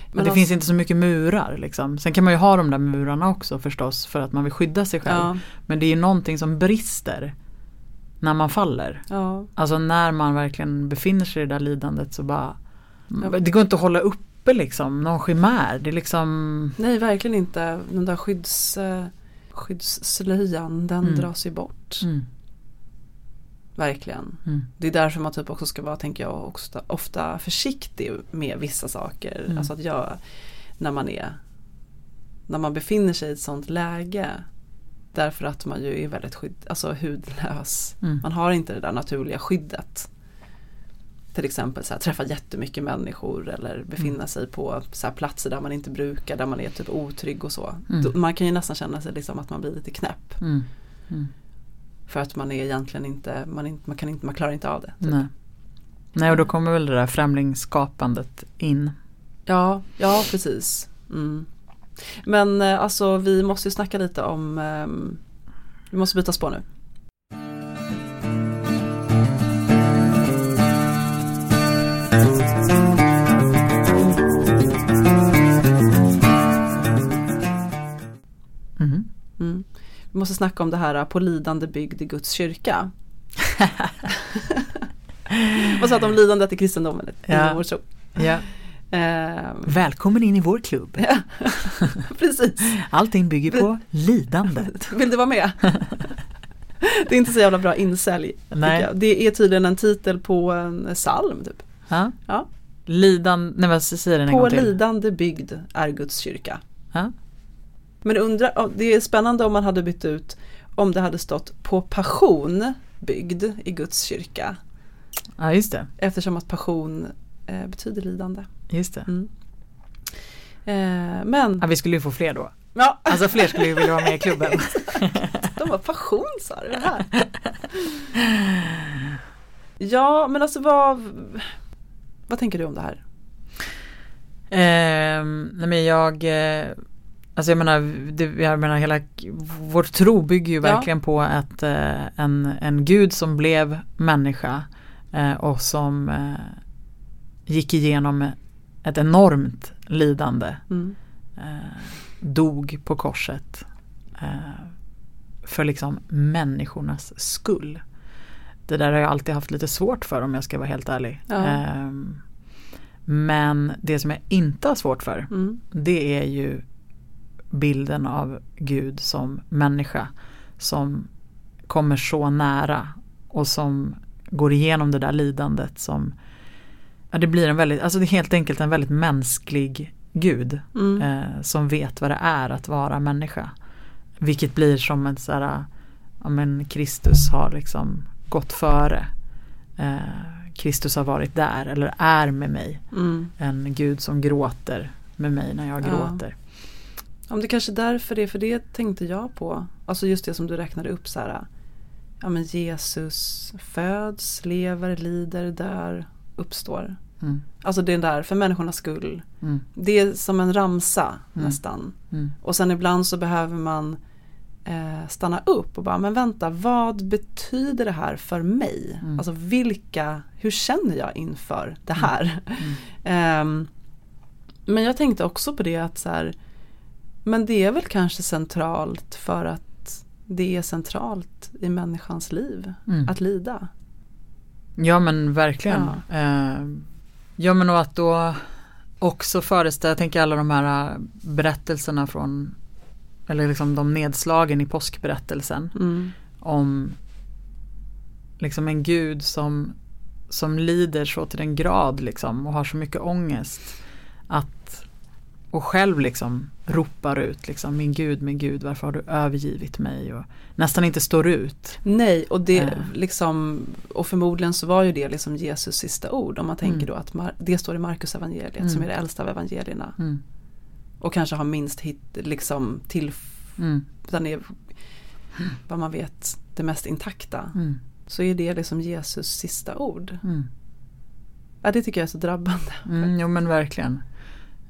Men det
alltså-
finns inte så mycket murar liksom. Sen kan man ju ha de där murarna också förstås för att man vill skydda sig själv.
Ja.
Men det är ju någonting som brister när man faller.
Ja.
Alltså när man verkligen befinner sig i det där lidandet så bara
Ja.
Det går inte att hålla uppe liksom någon chimär. Det är liksom
Nej verkligen inte. Den där skydds, eh, skyddsslöjan den
Mm.
dras ju bort.
mm,
Verkligen.
mm,
Det är därför man typ också ska vara, tänker jag, ofta, ofta försiktig med vissa saker.
Mm.
Alltså att göra när man är när man befinner sig i ett sånt läge. Därför att man ju är väldigt skydd, alltså hudlös.
mm,
Man har inte det där naturliga skyddet. Till exempel så här, träffa jättemycket människor eller befinna
Mm.
sig på så här, platser där man inte brukar, där man är typ otrygg och så.
Mm.
Man kan ju nästan känna sig liksom att man blir lite knäpp. För att man är egentligen inte, man, inte, man, kan inte, man klarar inte av det. typ.
Nej. Nej och då kommer väl det där främlingsskapandet in.
Ja, ja precis. Mm. Men eh, alltså vi måste ju snacka lite om, ehm, vi måste byta spår nu.
Mhm.
Mm. Vi måste snacka om det här eh, på lidande byggd i Guds kyrka. [LAUGHS] Vad sa att om lidandet i kristendomen?
Ja.
vår tro.
Ja.
Ehm,
Välkommen in i vår klubb.
ja, [LAUGHS] precis.
Allting bygger på lidandet. [LAUGHS]
Vill du vara med? Det är inte så jävla bra insälj.
Nej.
Det är tydligen en titel på en psalm. Typ.
Ja.
Ja.
Lidan, nej vad säger den en
På
gång till?
lidande bygd är Guds kyrka.
Ja.
Men undra, det är spännande om man hade bytt ut om det hade stått på passion byggd i Guds kyrka.
Ja just det.
Eftersom att passion eh, betyder lidande.
Just det.
Mm. Eh, men,
Ja, vi skulle ju få fler då.
ja,
Alltså fler skulle ju vilja vara med i klubben. [LAUGHS]
de var passion sa du det här. Ja, men alltså vad, vad tänker du om det här?
Ehm, nej men jag, eh, alltså jag menar, det, jag menar hela, vår tro bygger ju
Ja.
verkligen på att eh, en, en gud som blev människa eh, och som eh, gick igenom ett enormt lidande,
Mm.
eh, dog på korset eh, för liksom människornas skull. Det där har jag alltid haft lite svårt för om jag ska vara helt ärlig.
Ja.
Ehm, men det som jag inte har svårt för
Mm.
det är ju bilden av Gud som människa som kommer så nära och som går igenom det där lidandet som ja, det blir en väldigt, alltså det är helt enkelt en väldigt mänsklig Gud
Mm.
eh, som vet vad det är att vara människa. Vilket blir som en så här, ja men Kristus har liksom gått före. Eh, Kristus har varit där eller är med mig.
Mm.
En Gud som gråter med mig när jag
Ja.
gråter.
Om det kanske är därför det, för det tänkte jag på. Alltså just det som du räknade upp så här. Ja men Jesus föds, lever, lider, dör, uppstår.
Mm,
Alltså det är där för människornas skull.
mm,
Det är som en ramsa
Mm.
nästan.
mm,
Och sen ibland så behöver man eh, stanna upp och bara, men vänta, vad betyder det här för mig?
Mm.
Alltså vilka, hur känner jag inför det här? [LAUGHS] Ehm, men jag tänkte också på det att så här, men det är väl kanske centralt för att det är centralt i människans liv
Mm.
att lida.
Ja men verkligen.
Ja.
Eh, ja men och att då också föreställa, jag tänker alla de här eh, berättelserna från eller liksom de nedslagen i påskberättelsen
Mm.
om liksom en gud som, som lider så till den grad liksom och har så mycket ångest att och själv liksom ropar ut liksom min gud, min gud varför har du övergivit mig och nästan inte står ut.
Nej, och det,
Eh.
liksom, och förmodligen så var ju det liksom Jesus sista ord. Om man tänker
Mm.
då att Mar- det står i Markus evangeliet som
Mm.
är det äldsta av evangelierna.
Mm,
Och kanske har minst hit, liksom till,
mm,
den är vad man vet det mest intakta.
mm,
Så är det liksom Jesus sista ord.
mm.
Ja, det tycker jag är så drabbande.
Mm, jo men verkligen.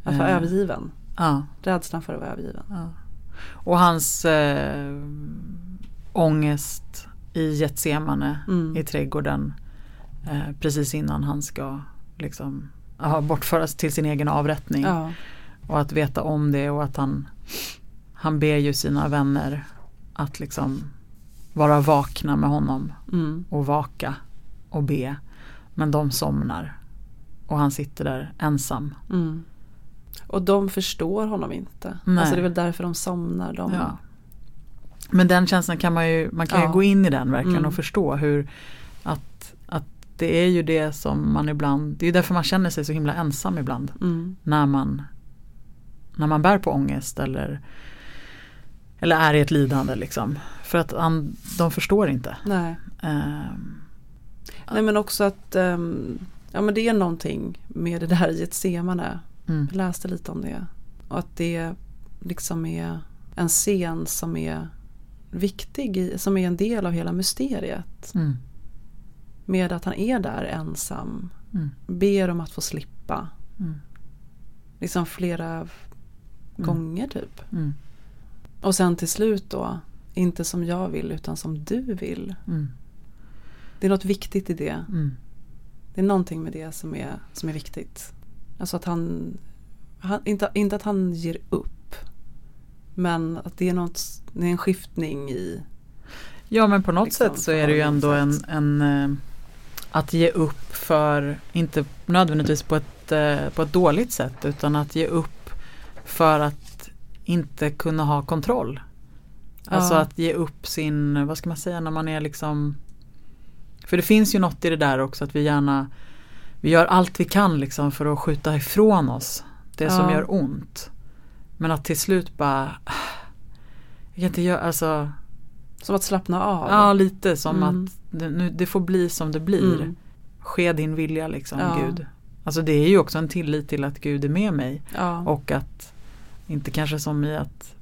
Att vara
Eh,
övergiven.
Ja,
Rädslan för att vara övergiven.
ja. Och hans eh, ångest i Getsemane
Mm.
i trädgården eh, precis innan han ska liksom ja, bortföras till sin egen avrättning.
Ja.
Och att veta om det och att han, han ber ju sina vänner att liksom vara vakna med honom
Mm.
och vaka och be. Men de somnar och han sitter där ensam.
Mm. Och de förstår honom inte.
Nej.
Alltså det är väl därför de somnar. De,
Ja. Men den känslan kan man ju, man kan ju
Ja.
gå in i den verkligen
Mm.
och förstå hur att, att det är ju det som man ibland, det är ju därför man känner sig så himla ensam ibland.
Mm.
När man, när man bär på ångest eller, eller är i ett lidande liksom. För att an, de förstår inte.
Nej.
Ehm,
Nej men också att ehm, ja, men det är någonting med det där i ett semane.
Mm,
Jag läste lite om det. Och att det liksom är en scen som är viktig, som är en del av hela mysteriet.
mm,
Med att han är där ensam,
mm,
ber om att få slippa.
mm,
Liksom flera gånger typ.
mm,
Och sen till slut då, inte som jag vill utan som du vill.
mm,
Det är något viktigt i det.
mm,
Det är någonting med det som är, som är viktigt. Alltså att han, han inte, inte att han ger upp. Men att det är, något, det är en skiftning i,
Ja men på något
Liksom,
sätt så är det ju ändå en, en eh, att ge upp för, inte nödvändigtvis på ett, eh, på ett dåligt sätt utan att ge upp för att inte kunna ha kontroll. Alltså
Ja.
att ge upp sin, vad ska man säga när man är liksom För det finns ju något i det där också att vi gärna Vi gör allt vi kan liksom för att skjuta ifrån oss det som
Ja.
gör ont. Men att till slut bara jag kan inte göra, alltså,
Som att slappna av.
ja lite som
Mm.
att det, nu, det får bli som det blir.
Mm.
Ske din vilja liksom
Ja.
Gud. Alltså det är ju också en tillit till att Gud är med mig.
Ja.
Och att, inte kanske som i att,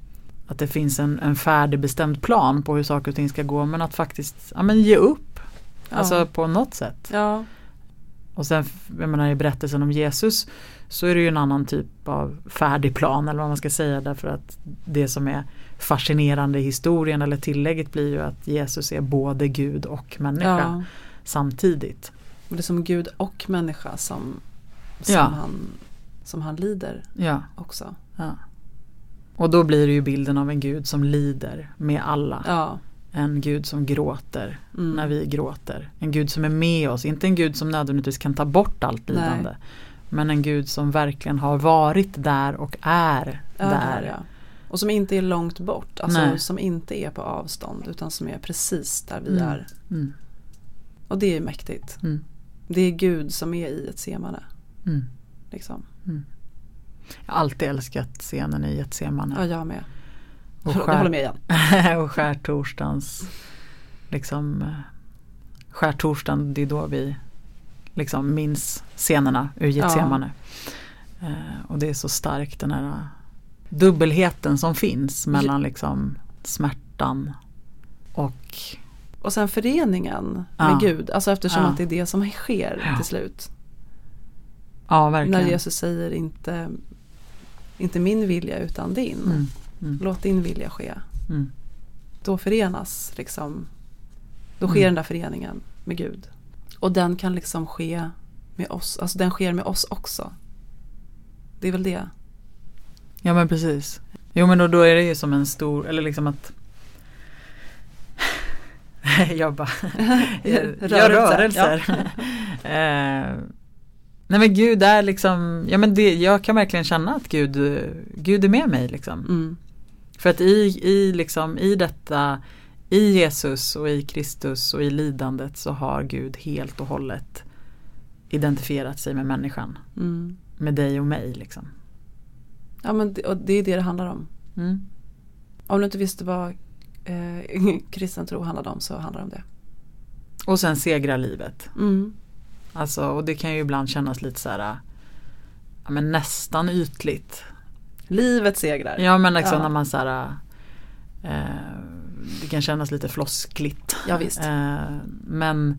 att det finns en, en färdigbestämd plan på hur saker och ting ska gå men att faktiskt ja, men ge upp. Alltså på något sätt. Och sen jag menar, i berättelsen om Jesus så är det ju en annan typ av färdig plan eller vad man ska säga därför att det som är fascinerande i historien eller tillägget blir ju att Jesus är både Gud och människa
ja.
samtidigt.
Och Det är som Gud och människa som, som,
Ja.
han, som han lider
Ja,
också.
Och då blir det ju bilden av en Gud som lider med alla. En Gud som gråter
Mm.
när vi gråter. En Gud som är med oss, inte en Gud som nödvändigtvis kan ta bort allt
Nej.
lidande. Men en Gud som verkligen har varit där och är
Ja,
där.
ja. Och som inte är långt bort, alltså
Nej.
som inte är på avstånd utan som är precis där vi
Mm.
är.
Mm,
Och det är mäktigt.
mm,
Det är Gud som är i ett semane.
mm.
Liksom.
Jag har alltid älskat scenen i Getsemane.
Ja, jag med.
Och,
Jag håller
skär,
med igen. [LAUGHS]
och skärtorsdagens liksom eh, skärtorsdagen, det är då vi liksom minns scenerna ur Getsemane. Eh, och det är så starkt den här dubbelheten som finns mellan liksom smärtan och
Och sen föreningen
Ja.
med Gud, alltså eftersom
Ja.
att det är det som sker
Ja.
till slut.
ja verkligen.
När Jesus säger inte, inte min vilja utan din.
mm, mm,
Låt din vilja ske.
mm,
Då förenas liksom, då sker
Mm.
den där föreningen med Gud. Och den kan liksom ske med oss, alltså den sker med oss också. Det är väl det.
Ja men precis. Jo men då, då är det ju som en stor, eller liksom att [LAUGHS] jag bara [LAUGHS] gör
Rörelse,
rörelser. [LAUGHS] eh, nej men Gud är liksom, ja men det, jag kan verkligen känna att Gud, Gud är med mig liksom.
Mm.
För att i, i, liksom, i detta, i Jesus och i Kristus och i lidandet så har Gud helt och hållet identifierat sig med människan.
Mm.
Med dig och mig liksom.
Ja men det, och det är det det handlar om.
Mm.
Om du inte visste vad eh, [LAUGHS] kristen tro handlade om så handlar det om det.
Och sen segrar livet.
Mm.
Alltså, och det kan ju ibland kännas lite så här ja, men nästan ytligt.
Livet segrar.
Ja men liksom
Ja.
när man så här eh, det kan kännas lite floskligt.
Ja, visst.
Eh, men,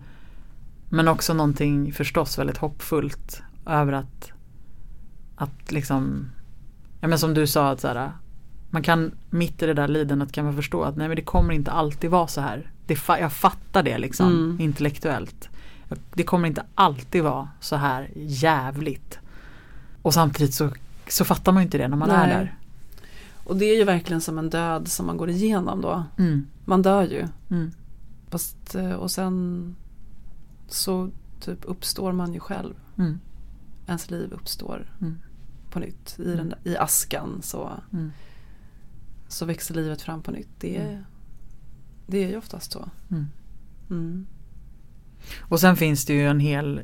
men också någonting förstås väldigt hoppfullt över att, att liksom, ja men som du sa att så här, man kan mitt i det där lidandet kan man förstå att nej men det kommer inte alltid vara så här. Det, jag fattar det liksom
Mm.
intellektuellt. Det kommer inte alltid vara så här jävligt. Och samtidigt så, så fattar man ju inte det när man är
Nej.
där.
Och det är ju verkligen som en död som man går igenom då.
Mm,
Man dör ju.
mm,
Fast, eh, och sen så typ uppstår man ju själv.
mm,
Ens liv uppstår
Mm.
på nytt. I, den, där- I askan så,
mm,
så växer livet fram på nytt. Det, är-
Mm.
det är ju oftast så.
mm.
Mm.
Och sen finns det ju en hel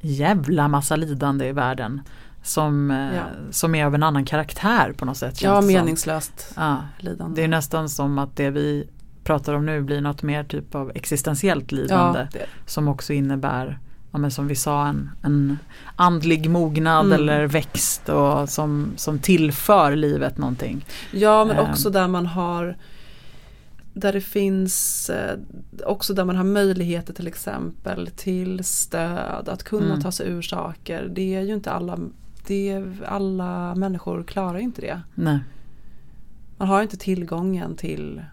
jävla massa lidande i världen. Som, eh,
Ja.
som är av en annan karaktär på något sätt.
Ja, meningslöst
Ja,
lidande.
det är nästan som att det vi pratar om nu blir något mer typ av existentiellt lidande.
ja,
Som också innebär, ja, men som vi sa, en, en andlig mognad
Mm.
eller växt och som, som tillför livet någonting.
ja, men
Ehm.
också där man har där det finns eh, också där man har möjligheter till exempel till stöd, att kunna
Mm.
ta sig ur saker. Det är ju inte alla, det alla människor klarar inte det.
Nej.
Man har inte tillgången till,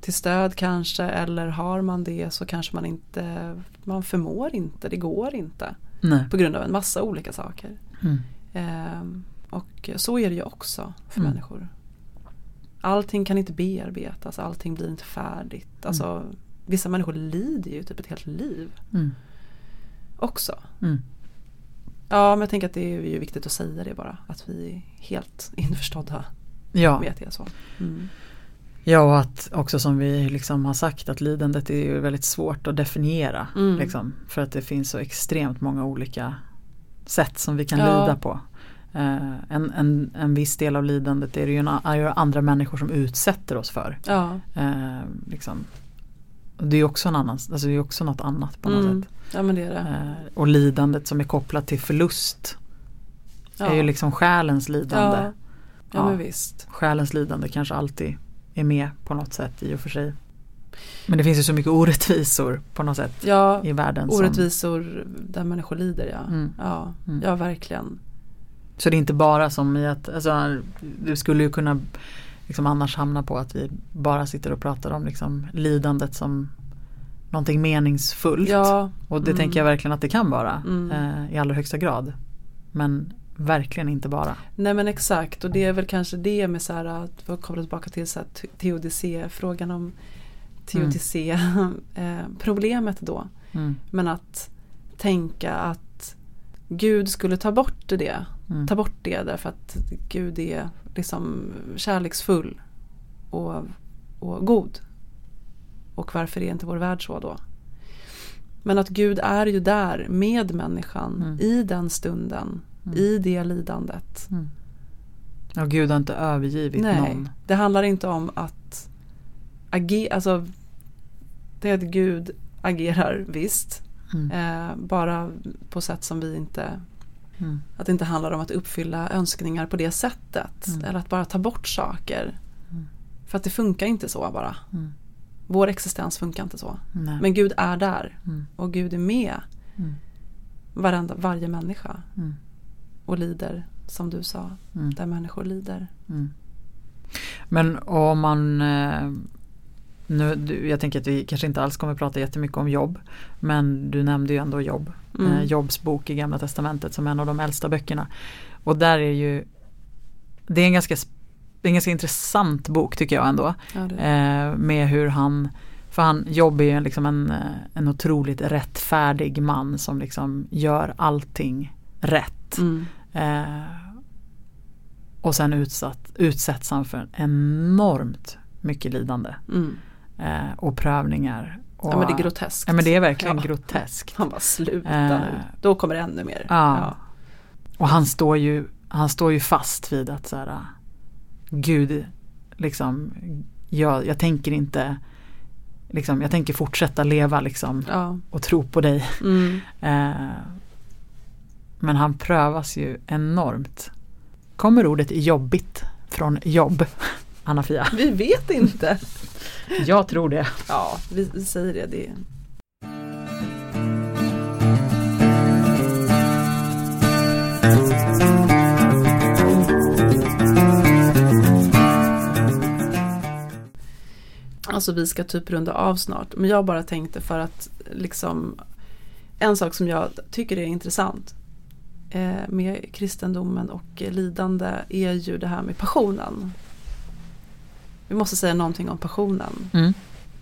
till stöd kanske eller har man det så kanske man inte, man förmår inte, det går inte.
Nej.
På grund av en massa olika saker.
Mm.
Ehm, och så är det ju också för
Mm.
människor. Allting kan inte bearbetas, allting blir inte färdigt. Alltså, Vissa människor lider ju typ ett helt liv
Mm.
också. Ja men jag tänker att det är ju viktigt att säga det bara. Att vi är helt [LAUGHS] införstådda
Ja.
med att det är så. Mm.
Ja och att också som vi liksom har sagt att lidandet är ju väldigt svårt att definiera.
Mm.
Liksom, för att det finns så extremt många olika sätt som vi kan
Ja.
lida på. Eh, en, en, en viss del av lidandet är det ju en, är ju andra människor som utsätter oss för.
Ja.
Eh, liksom. Det är också, en annan, alltså det är också något annat på något
Mm.
sätt.
ja men det är det.
Eh, och lidandet som är kopplat till förlust
Ja.
är ju liksom själens lidande.
ja. ja men visst.
Själens lidande kanske alltid är med på något sätt i och för sig. Men det finns ju så mycket orättvisor på något sätt
Ja,
i världen. Som,
orättvisor där människor lider ja.
Mm.
Ja,
Mm.
ja verkligen.
så det är inte bara som i att, alltså, du skulle ju kunna liksom annars hamna på att vi bara sitter och pratar om liksom lidandet som någonting meningsfullt.
Ja,
och det
mm.
tänker jag verkligen att det kan vara
Mm.
eh, i allra högsta grad. Men verkligen inte bara.
nej men exakt och det är väl kanske det med så här att vi kommer tillbaka till så teodicé, frågan om teodicé, [LAUGHS] eh, problemet då.
Mm.
Men att tänka att Gud skulle ta bort det,
Mm.
ta bort det därför att Gud är liksom kärleksfull och, och god. Och varför är inte vår värld så då? Men att Gud är ju där med människan
Mm.
i den stunden,
Mm.
i det lidandet.
Mm. Och Gud har inte övergivit
Nej,
någon.
det handlar inte om att agera, alltså det är att Gud agerar visst,
Mm.
eh, bara på sätt som vi inte
Mm.
Att det inte handlar om att uppfylla önskningar på det sättet.
Mm.
Eller att bara ta bort saker.
Mm.
För att det funkar inte så bara.
Mm.
Vår existens funkar inte så.
Nej.
Men Gud är där.
Mm.
Och Gud är med
Mm.
varenda, varje människa. Och lider, som du sa, där människor lider.
Men om man eh, nu, Jag tänker att vi kanske inte alls kommer prata jättemycket om jobb. Men du nämnde ju ändå jobb.
Mm.
Eh, Jobs bok i Gamla Testamentet som en av de äldsta böckerna. Och där är ju Det är en ganska, är en ganska intressant bok tycker jag ändå.
Ja,
Eh, med hur han för han Jobb är ju liksom en, eh, en otroligt rättfärdig man som liksom gör allting rätt.
mm.
Eh, och sen utsatt, utsätts han för enormt mycket lidande.
Mm.
Eh, och prövningar. Och,
Ja men det är groteskt.
Ja men det är verkligen
Ja.
groteskt.
Han bara sluta
Eh.
nu. Då kommer det ännu mer.
Ja. Och han står ju, han står ju fast vid att så här, Gud, liksom, jag, jag tänker inte, liksom, jag tänker fortsätta leva liksom
Ja.
och tro på dig.
Mm. [LAUGHS]
Eh, men han prövas ju enormt. Kommer ordet jobbigt från jobb, Anna-Fia?
Vi vet inte.
Jag tror det.
Ja, vi, vi säger det. det. Alltså vi ska typ runda av snart. Men jag bara tänkte för att liksom en sak som jag tycker är intressant eh, med kristendomen och eh, lidande är ju det här med passionen. Vi måste säga någonting om passionen.
Mm.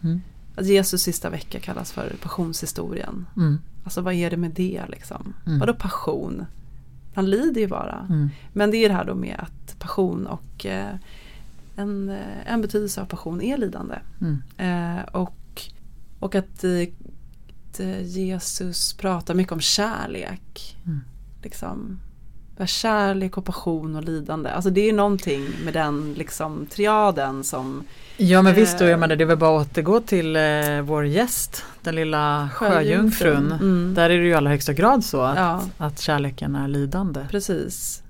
Mm.
Att Jesus sista vecka kallas för passionshistorien.
Mm.
Alltså vad är det med det liksom?
Mm.
Vadå passion? Han lider ju bara.
Mm.
Men det är det här då med att passion och eh, en, eh, en betydelse av passion är lidande.
Mm.
Eh, och, och att, eh, Jesus pratar mycket om kärlek.
Mm.
Liksom. Där Kärlek och passion och lidande. Alltså det är någonting med den liksom triaden som
Ja men visst, och
Eh.
jag menar, det är väl bara att återgå till eh, vår gäst, den lilla sjöjungfrun.
Mm.
Där är det ju i allra högsta grad så att,
Ja.
att kärleken är lidande.
Precis.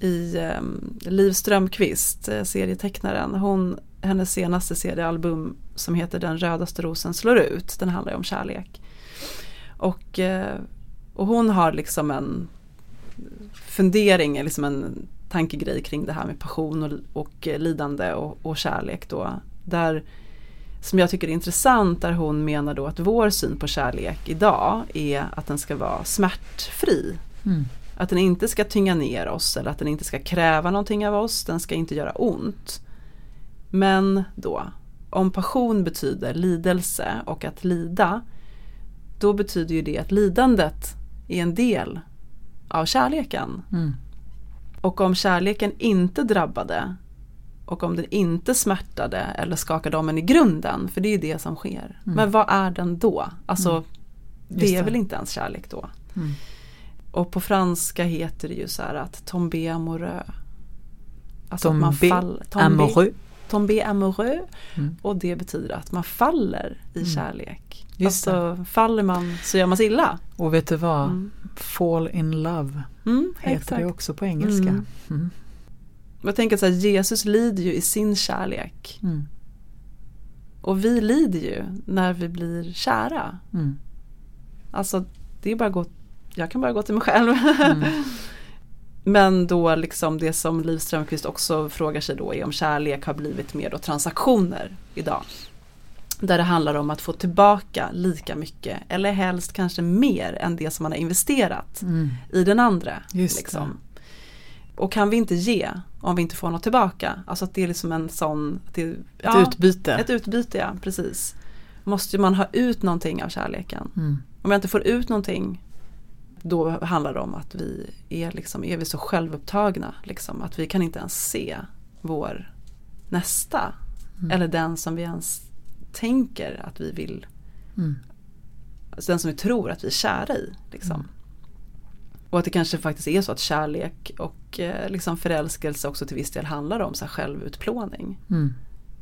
I um, Liv Strömquist, eh, serietecknaren, hon, hennes senaste seriealbum som heter Den rödaste rosen slår ut, den handlar ju om kärlek. Och, eh, och hon har liksom en fundering, liksom en tankegrej kring det här med passion och, och eh, lidande och, och kärlek då. Där, som jag tycker är intressant, där hon menar då att vår syn på kärlek idag är att den ska vara smärtfri.
Mm.
Att den inte ska tynga ner oss eller att den inte ska kräva någonting av oss, den ska inte göra ont. Men då, om passion betyder lidelse och att lida, då betyder ju det att lidandet är en del av kärleken.
Mm.
Och om kärleken inte drabbade och om den inte smärtade eller skakade om en i grunden, för det är ju det som sker.
Mm.
Men vad är den då? Alltså,
Mm.
det är väl inte ens kärlek då?
Mm.
Och på franska heter det ju så här att tomber amoureux. Alltså att
Tomber
man fall,
Amoureux.
Tomber amoureux.
Mm.
Och det betyder att man faller i
Mm.
kärlek.
Just
alltså faller man så gör man sig illa.
Och vet du vad?
Mm.
Fall in love
Mm,
heter
exakt.
det också på engelska.
Mm.
Mm.
Jag tänker så här, Jesus lider ju i sin kärlek.
Mm.
Och vi lider ju när vi blir kära. Alltså det är bara gå, jag kan bara gå till mig själv. [LAUGHS] Men då liksom det som Liv Strömquist också frågar sig då är om kärlek har blivit mer då transaktioner idag. Där det handlar om att få tillbaka lika mycket eller helst kanske mer än det som man har investerat
Mm.
i den andra.
Just
liksom. Och kan vi inte ge om vi inte får något tillbaka? Alltså att det är liksom en sån det,
Ett
ja,
utbyte.
Ett utbyte, ja precis. Måste man ha ut någonting av kärleken.
Mm.
Om jag inte får ut någonting då handlar det om att vi är, liksom, är vi så självupptagna. Liksom, att vi kan inte ens se vår nästa.
Mm.
Eller den som vi ens tänker att vi vill.
Mm.
Alltså den som vi tror att vi är kära i. Liksom.
Mm.
Och att det kanske faktiskt är så att kärlek och eh, liksom förälskelse också till viss del handlar om så här självutplåning.
Mm.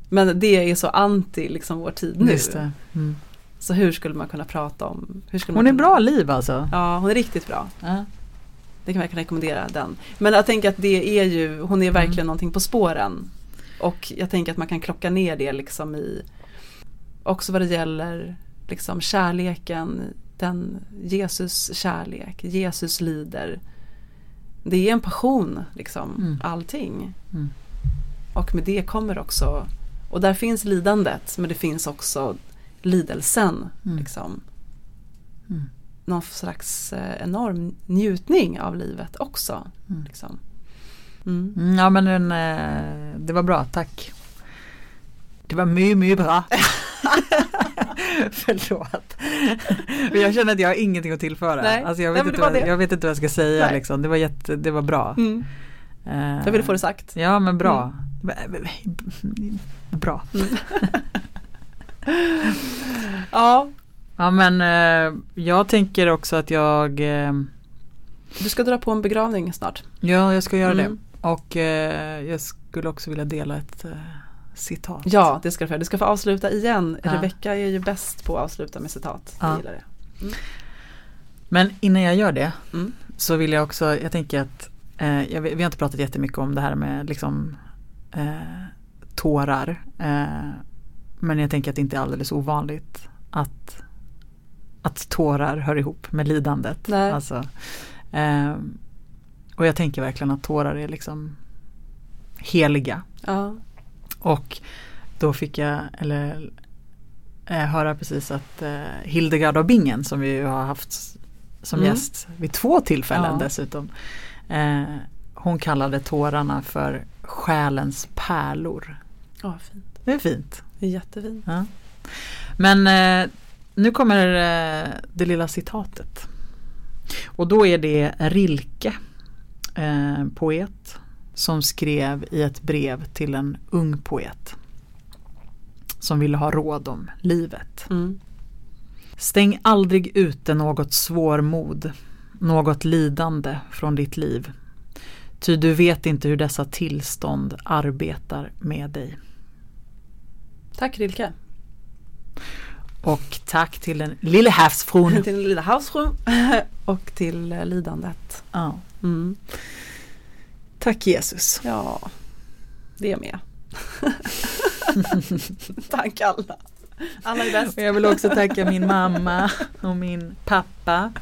Men det är så anti liksom vår tid nu. Så hur skulle man kunna prata om?
Hon är
kunna,
bra liv alltså.
Ja, hon är riktigt bra.
Ja.
Det kan jag rekommendera den. Men jag tänker att det är ju, hon är verkligen
Mm.
någonting på spåren. Och jag tänker att man kan klocka ner det liksom i också vad det gäller liksom kärleken, den Jesus kärlek, Jesus lider. Det är en passion liksom,
Mm.
allting.
Mm.
Och med det kommer också, och där finns lidandet men det finns också lidelsen.
Mm.
Liksom.
Mm.
Någon slags eh, enorm njutning av livet också.
Mm.
Liksom. Mm.
Mm, ja men den, eh, det var bra, tack. Det var mycket, mycket bra. [LAUGHS] Förlåt. Men jag känner att jag har ingenting att tillföra.
Nej,
Alltså jag,
nej,
vet
men
inte vad, jag vet inte vad jag ska säga.
Nej.
Liksom. Det, var jätte, det var bra.
Mm.
Eh,
Jag ville få det Mm. sagt.
Ja men bra. Bra.
Ja,
Ja men eh, jag tänker också att jag, eh,
du ska dra på en begravning snart.
ja jag ska göra
Mm.
det. Och eh, jag skulle också vilja dela ett eh, citat.
Ja, det ska du få. Du ska få avsluta igen.
Ja.
Rebecka är ju bäst på att avsluta med citat. Jag
Ja.
gillar det.
Men innan jag gör det
Mm.
så vill jag också, jag tänker att eh, jag, vi har inte pratat jättemycket om det här med liksom eh, tårar. Men jag tänker att det inte är alldeles ovanligt att, att tårar hör ihop med lidandet.
Nej.
Alltså, eh, och jag tänker verkligen att tårar är liksom heliga.
Ja.
Och då fick jag, eller eh, höra precis att eh, Hildegard av Bingen som vi ju har haft som
Mm.
gäst vid två tillfällen
Ja.
dessutom. Eh, hon kallade tårarna för själens pärlor.
Ja, fint.
Det är fint.
Det är jättefint.
Ja. Men eh, nu kommer eh, det lilla citatet. Och då är det Rilke, eh, poet, som skrev i ett brev till en ung poet. Som ville ha råd om livet.
Mm.
Stäng aldrig ute något svårmod, något lidande från ditt liv. Ty du vet inte hur dessa tillstånd arbetar med dig.
Tack Rilke.
Och tack till den lille havsfrun. [LAUGHS]
till den lilla havsfrun [LAUGHS] och till eh, lidandet.
Ja.
Mm.
Tack Jesus.
Ja, det är med. [LAUGHS] Tack alla. Alla är bäst.
Och jag vill också tacka min mamma och min pappa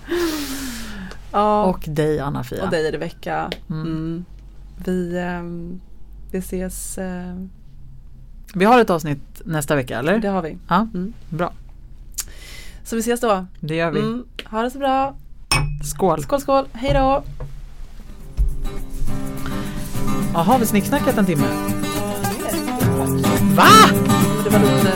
Ja,
och dig Anna-Fia.
och dig Rebecka.
Mm.
Mm. Vi, ehm, vi ses, eh,
Vi har ett avsnitt nästa vecka eller?
det har vi.
Ja,
Mm.
bra.
Så vi ses då.
Det gör vi.
Mm. Ha det så bra.
Skål.
Skål skål, hej då.
Jaha, har vi snicksnackat en timme?
Va? Det var lite...